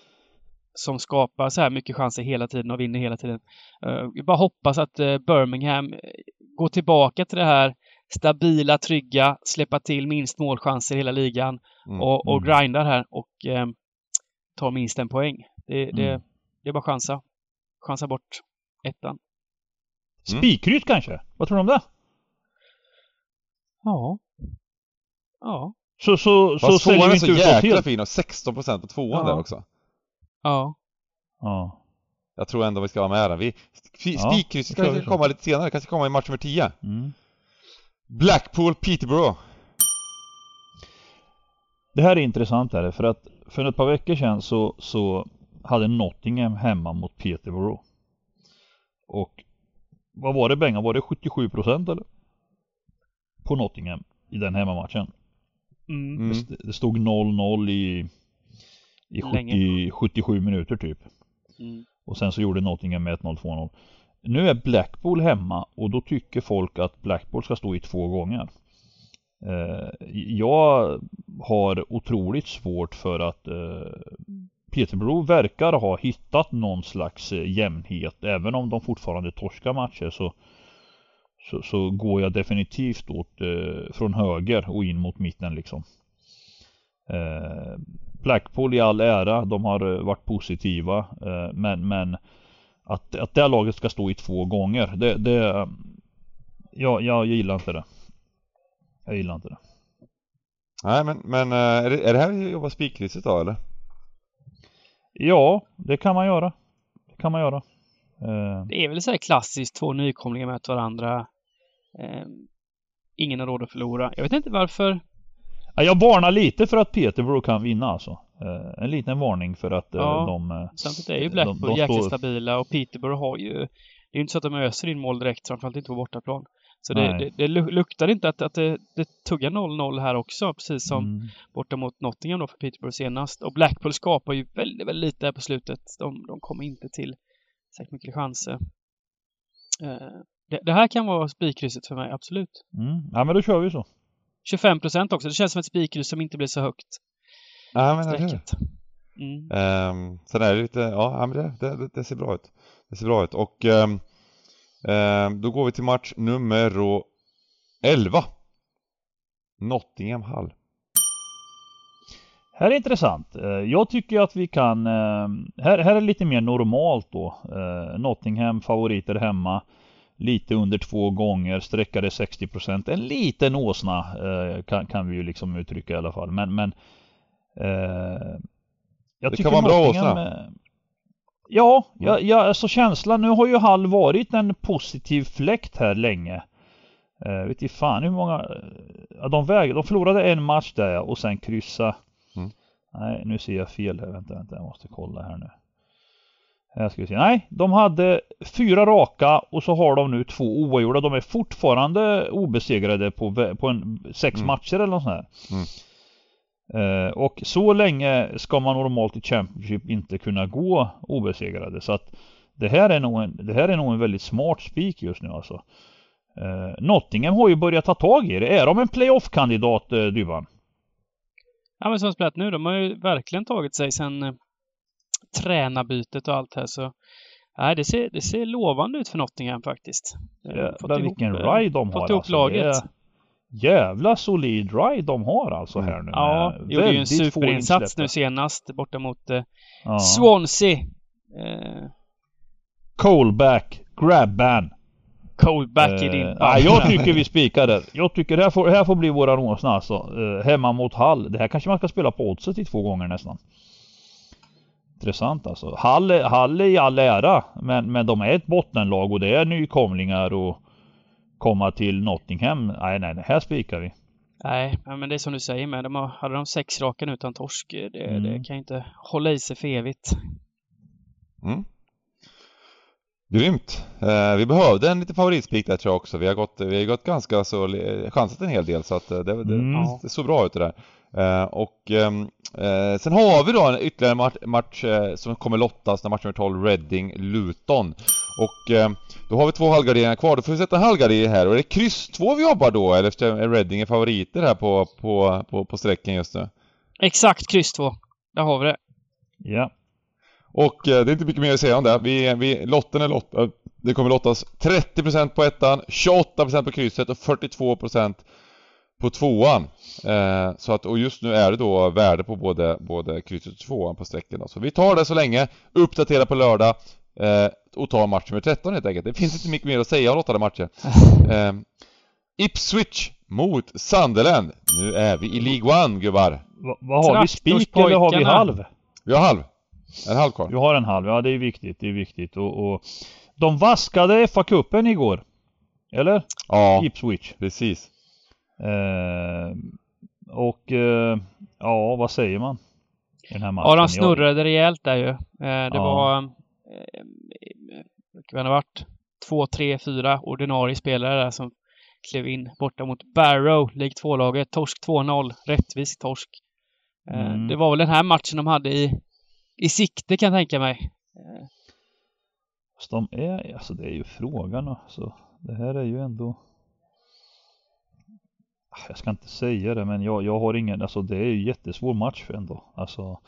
som skapar så här mycket chanser hela tiden och vinner hela tiden. Eh, vi bara hoppas att eh, Birmingham eh, går tillbaka till det här stabila, trygga, släppa till minst målchanser i hela ligan Mm. och, och Mm. grindar här och eh, tar minst en poäng. Det, det, Mm. det är bara chansa. Chansa bort ettan. Spikryt kanske? Vad tror du om det? Ja. Ja. Så, så, så Fast säljer vi är så inte ut oss jäkla fin och 16% på tvåan Ja. där också. Ja. Ja. Jag tror ändå vi ska vara med den. Vi, sp- Ja, tror kanske jag komma lite senare, kanske komma i match nummer 10. Mm. Blackpool, Peterborough. Det här är intressant här för att för ett par veckor sedan så, så hade Nottingham hemma mot Peterborough. Och vad var det Benga? Var det 77% eller? På Nottingham i den hemmamatchen. Mm. Det, det stod 0-0 i, i 70, Länge. 77 minuter typ. Mm. Och sen så gjorde Nottingham med 1-0, 2-0. Nu är Blackpool hemma och då tycker folk att Blackpool ska stå i två gånger. Eh, jag har otroligt svårt för att eh, Peterborough verkar ha hittat någon slags eh, jämnhet. Även om de fortfarande torskar matcher så, så, så går jag definitivt åt eh, från höger och in mot mitten liksom. Eh, Blackpool i all ära, de har varit positiva. Eh, men, men att, att det här laget ska stå i två gånger, det, det ja, jag gillar inte det. Jag gillar inte det. Nej men, men eh, är, det, är det här vi jobbar spikkrysset då eller? Ja, det kan man göra. Det kan man göra. Eh, Det är väl så här klassiskt, två nykomlingar möter varandra. Eh, ingen har råd att förlora. Jag vet inte varför. Ja, jag varnar lite för att Peterborough kan vinna alltså. Eh, en liten varning för att eh, Ja. de... eh, Samtidigt är ju Blackpool de jäkligt står- stabila och Peterborough har ju... Det är ju inte så att de öser in mål direkt, framförallt inte på bortaplan. Så det, det, det lu- luktar inte att, att det, det tuggar 0-0 här också, precis som Mm. borta mot Nottingham då för Peterborough senast. Och Blackpool skapar ju väldigt, väldigt lite här på slutet. De, de kommer inte till särskilt mycket chanser. Eh, det, det här kan vara spikkrysset för mig, absolut. Mm. Ja men då kör vi så. 25 procent också. Det känns som ett spikkryss som inte blir så högt. Ja, men? Strecket. Mm. Um, sen är det lite, ja men det, det, det- ser bra ut. Det ser bra ut och ehm, ehm, då går vi till match nummer 11. Nottingham Hall. Här är intressant. Eh, Jag tycker att vi kan... Här, här är lite mer normalt då. Eh, Nottingham favoriter hemma. Lite under två gånger, sträckade 60%. En liten åsna eh, kan, kan vi ju liksom uttrycka i alla fall. Men... men jag Det tycker kan vara bra Nottingham, eh, Ja, ja, ja, alltså känslan. Nu har ju Hall varit en positiv fläkt här länge. Uh, vet inte fan hur många... Ja, de, väg, de förlorade en match där och sen kryssa. Mm. Nej, nu ser jag fel här. Vänta, vänta, jag måste kolla här nu. Här ska vi se. Nej, de hade fyra raka och så har de nu två oavgjorda. De är fortfarande obesegrade på, på en, sex Mm. matcher eller något sånt här. Mm. Eh, och så länge ska man normalt i Championship inte kunna gå obesegrade. Så att det här är nog en, det här är nog en väldigt smart spik just nu alltså. Eh, Nottingham har ju börjat ta tag i det. Är de en playoff-kandidat, eh, Dyvan? Ja, men som spelat nu, de har ju verkligen tagit sig sen eh, tränarbytet och allt här så Nej, det ser, det ser lovande ut för Nottingham faktiskt. Eh, Jävlar ihop, vilken eh, ride de har fått ihop alltså. laget. Det är jävla solid ride de har alltså här nu. Ja, gjorde ju en superinsats nu senast borta mot eh, Ja. Swansea. Eh, Coleback, grabban. Coldback i din Eh, nej, jag tycker vi spikar där. Jag tycker det här får, det här får bli våran åsna alltså. Eh, hemma mot Hall. Det här kanske man ska spela på oddset i två gånger nästan. Intressant alltså. Hall, Hall är i all ära. Men, men de är ett bottenlag och det är nykomlingar och komma till Nottingham. Nej, nej, nej. Här spikar vi. Nej, men det är som du säger med. De har, hade de sex raka utan torsk. eh, Det, Mm. det kan ju inte hålla i sig för evigt. Mm. Grymt! Eh, vi behövde en liten favoritspik där tror jag också. Vi har gått, vi har gått ganska så, eh, chansat en hel del så att eh, det, det, Mm. det såg bra ut det där. Eh, och ehm, eh, sen har vi då en ytterligare match, match eh, som kommer lottas, när match nummer 12, Reading-Luton. Och eh, då har vi två halvgarderingar kvar, då får vi sätta en halvgardering här och är det kryss 2 vi jobbar då eller är Reading favoriter här på, på, på, på sträcken just nu? Exakt kryss två. Där har vi det. Ja. Och eh, det är inte mycket mer att säga om det. Vi, vi, lotten är lottad. Det kommer lottas 30% på ettan, 28% på krysset och 42% på tvåan. Eh, så att, och just nu är det då värde på både, både krysset och tvåan på sträckan. då. Så vi tar det så länge, uppdaterar på lördag eh, och tar match nummer 13 helt enkelt. Det finns inte mycket mer att säga om lottade matcher. Eh, Ipswich mot Sunderland. Nu är vi i League One gubbar. Va, vad har vi? Spik eller har vi halv? Vi har halv. En halv kvar. Vi har en halv, ja det är viktigt, det är viktigt och, och De vaskade FA-cupen igår Eller? Ja, Ipswich precis. Eh, Och eh, Ja, vad säger man? I den här matchen? Ja, de snurrade rejält där ju. Eh, det Ja. var... Kan det ha varit? Två, tre, fyra ordinarie spelare där som klev in borta mot Barrow, League 2-laget. Torsk 2-0. Rättvis torsk. Mm. Det var väl den här matchen de hade i, i sikte kan jag tänka mig. Fast de är, alltså det är ju frågan alltså. Det här är ju ändå Ah, jag ska inte säga det men jag, jag har ingen, alltså det är ju jättesvår match för ändå. Alltså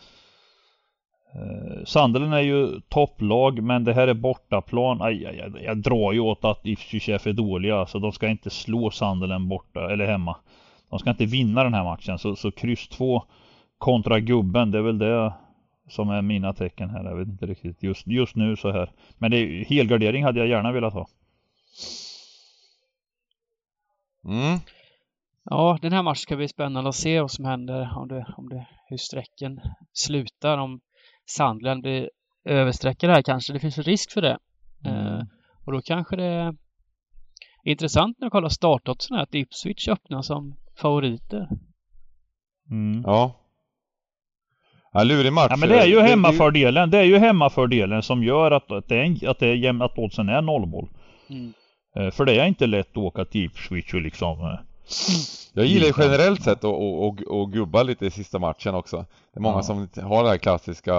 eh, Sunderland är ju topplag men det här är bortaplan. Aj, aj, aj, jag drar ju åt att Ipswich är för dåliga. Alltså de ska inte slå Sandelen borta eller hemma. De ska inte vinna den här matchen. Så, så kryss 2 kontra gubben, det är väl det som är mina tecken här. Jag vet inte riktigt just, just nu så här. Men det är, helgardering hade jag gärna velat ha. Mm. Ja, den här matchen ska bli spännande att se vad som händer. Om det, om det, hur sträcken slutar. Om Sandland blir översträckade här kanske. Det finns en risk för det. Eh, och då kanske det är intressant när jag kollar startoddsen här att Ipswich öppnar som favoriter. Mm. Ja. Ja, lurig match. Ja men det är ju hemmafördelen. Det är ju hemmafördelen som gör att, att det är, en- att det är jämnt, att oddsen är nollboll. Mm. Eh, För det är inte lätt att åka till Ipswich och liksom eh, Jag gillar ju generellt sett att och, och, och gubba lite i sista matchen också. Det är många Ja. som har det här klassiska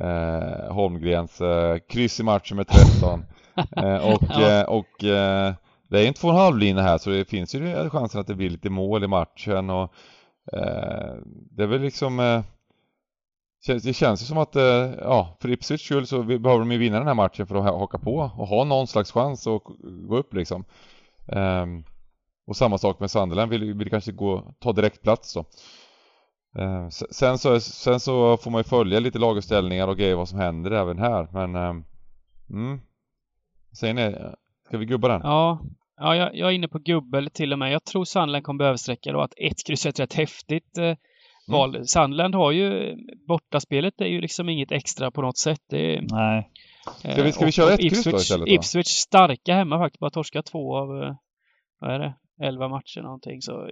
eh, Holmgrens eh, kryss i matchen med 13. eh, och Ja. eh, och eh, det är en två och en halv linje här så det finns ju chansen att det blir lite mål i matchen och eh, det är väl liksom det känns ju som att, ja, för Ipswich skull så behöver de ju vinna den här matchen för att ha- haka på och ha någon slags chans att gå upp liksom. Ehm, och samma sak med Sunderland, vill, vill kanske gå, ta direktplats då. Ehm, s- sen, så, sen så får man ju följa lite laguppställningar och grejer vad som händer även här, men ehm, mm. Säger ni, ska vi gubba den? Ja, ja jag, jag är inne på gubbel till och med. Jag tror Sandland kommer behöva sträcka då att ett kryss är ett rätt häftigt eh, val. Sandland har ju bortaspelet är ju liksom inget extra på något sätt. Det nej. Ska vi- ska vi och- köra ett kryss då Ipswich- istället då? Ipswich starka hemma faktiskt. Bara torska två av, eh, vad är det, elva matcher någonting. Så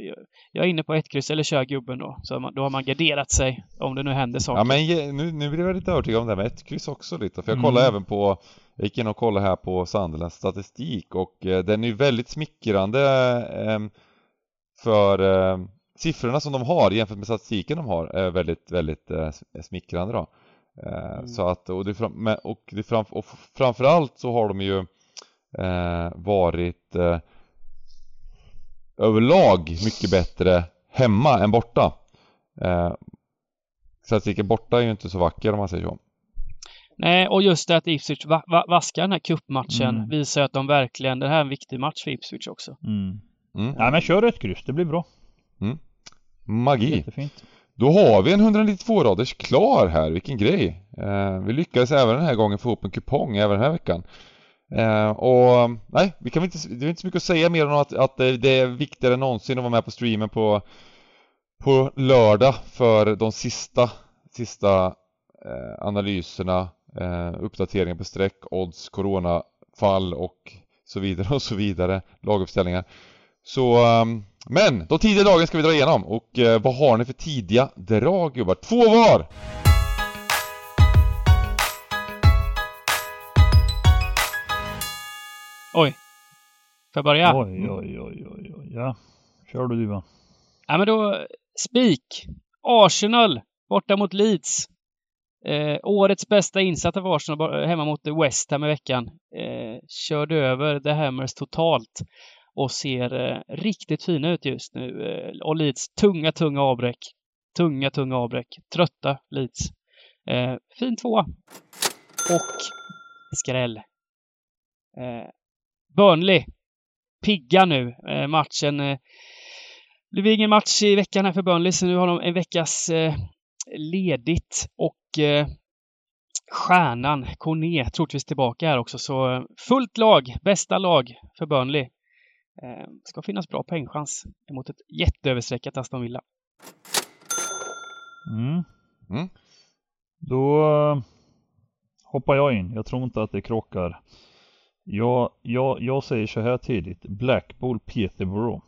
jag, är inne på ett kryss eller kör gubben då. Så man, då har man garderat sig om det nu händer saker. Ja men nu, nu blir jag lite övertygad om det här med ett kryss också lite, för jag Mm. kollade även på Jag gick in och kollade här på Sunderlands statistik och eh, den är ju väldigt smickrande eh, för eh, siffrorna som de har jämfört med statistiken de har är väldigt, väldigt eh, smickrande då. Eh, Mm. Så att, och, det fram, och, det fram, och framförallt så har de ju eh, varit eh, överlag mycket bättre hemma än borta. Eh, statistiken borta är ju inte så vacker om man säger så. Nej, och just det att Ipswich va va vaskar den här cupmatchen Mm. visar att de verkligen, det här är en viktig match för Ipswich också. Mm. Mm. Ja men kör ett kryss, det blir bra. Magi. Jättefint. Då har vi en 192-raders klar här, vilken grej! Eh, vi lyckades även den här gången få ihop en kupong även den här veckan. Eh, och nej, vi kan inte, det är inte så mycket att säga mer än att, att det, är viktigare än någonsin att vara med på streamen på, på lördag för de sista, sista eh, analyserna, eh, uppdateringar på streck, odds, coronafall och så vidare och så vidare, laguppställningar. Så, ehm, men de tidiga dagen ska vi dra igenom och eh, vad har ni för tidiga drag gubbar? Två var! Oj! Får jag börja? Oj, oj, oj, oj, oj. Ja. Kör du Duvan. Ja, men då, spik. Arsenal borta mot Leeds. Eh, årets bästa insats av Arsenal hemma mot West Ham i veckan. Eh, körde över The Hammers totalt och ser eh, riktigt fina ut just nu. Eh, och Leeds tunga, tunga avbräck. Tunga, tunga avbräck. Trötta Leeds. Eh, fin tvåa. Och skräll. Eh, Burnley. Pigga nu. Eh, matchen eh, det blir ingen match i veckan här för Burnley, så nu har de en veckas eh, ledigt. Och eh, stjärnan, Kone, troligtvis tillbaka här också. Så eh, fullt lag, bästa lag för Burnley. Eh, ska finnas bra poängchans mot ett jätteöverstreckat Aston Villa. Mm. Mm. Då eh, hoppar jag in. Jag tror inte att det krockar. Jag, jag, jag säger så här tidigt. Blackpool Peterborough.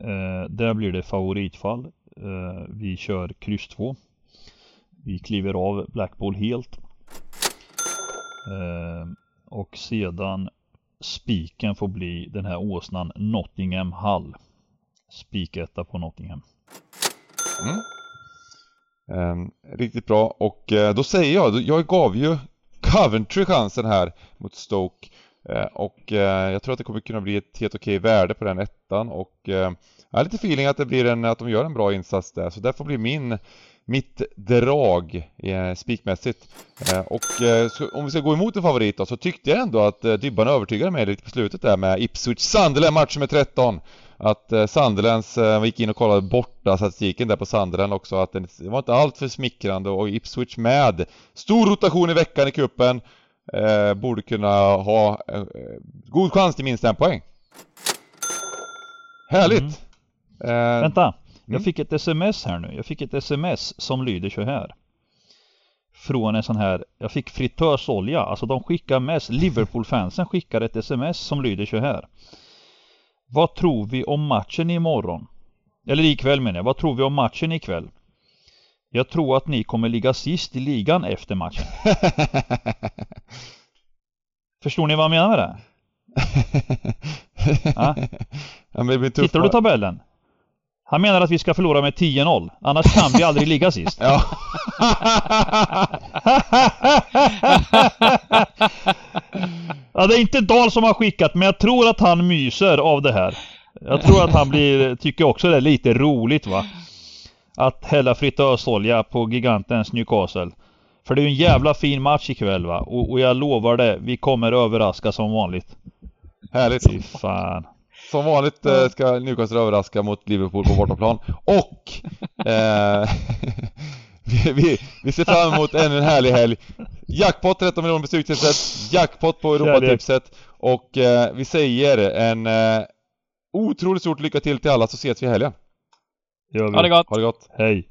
Eh, där blir det favoritfall. Eh, vi kör kryss 2. Vi kliver av Blackpool helt. Eh, och sedan spiken får bli den här åsnan Nottingham Hall. Spiketta på Nottingham. Mm. Um, riktigt bra och uh, då säger jag, jag gav ju Coventry chansen här mot Stoke Eh, och eh, jag tror att det kommer kunna bli ett helt okej värde på den ettan och eh, jag har lite feeling att det blir en, att de gör en bra insats där så det får bli min mitt drag eh, spikmässigt. Eh, och eh, så, om vi ska gå emot en favorit då, så tyckte jag ändå att eh, Dybban övertygade mig lite på slutet där med Ipswich Sunderland match med 13. Att eh, Sunderlands, eh, vi gick in och kollade borta statistiken där på Sunderland också, att den, det var inte allt för smickrande och Ipswich med stor rotation i veckan i kuppen eh, borde kunna ha eh, god chans till minst en poäng. Härligt! Mm. Eh, Vänta! Jag Mm. fick ett sms här nu. Jag fick ett sms som lyder så här. Från en sån här, jag fick fritösolja. Alltså de skickar mest, Liverpool-fansen skickar ett sms som lyder så här. Vad tror vi om matchen imorgon? Eller ikväll menar jag. Vad tror vi om matchen ikväll? Jag tror att ni kommer ligga sist i ligan efter matchen. Förstår ni vad jag menar med det? Ja. ja. Tittar du tabellen? Han menar att vi ska förlora med 10-0. Annars kan vi aldrig ligga sist. Ja. Ja, det är inte Dahl som har skickat, men jag tror att han myser av det här. Jag tror att han blir, tycker också det är lite roligt va. Att hälla fritösolja på gigantens Newcastle. För det är ju en jävla fin match ikväll va. Och, och jag lovar det, vi kommer överraska som vanligt. Härligt. Fy fan. Som vanligt eh, ska Newcastle överraska mot Liverpool på bortaplan. Och eh, vi, vi, vi ser fram emot ännu en härlig helg. Jackpot 13 miljoner på Stryktipset, jackpot på Europatipset och eh, vi säger en eh, otroligt stort lycka till till alla så ses vi i helgen. Gör vi. Ha det gott! Ha det gott! Hej.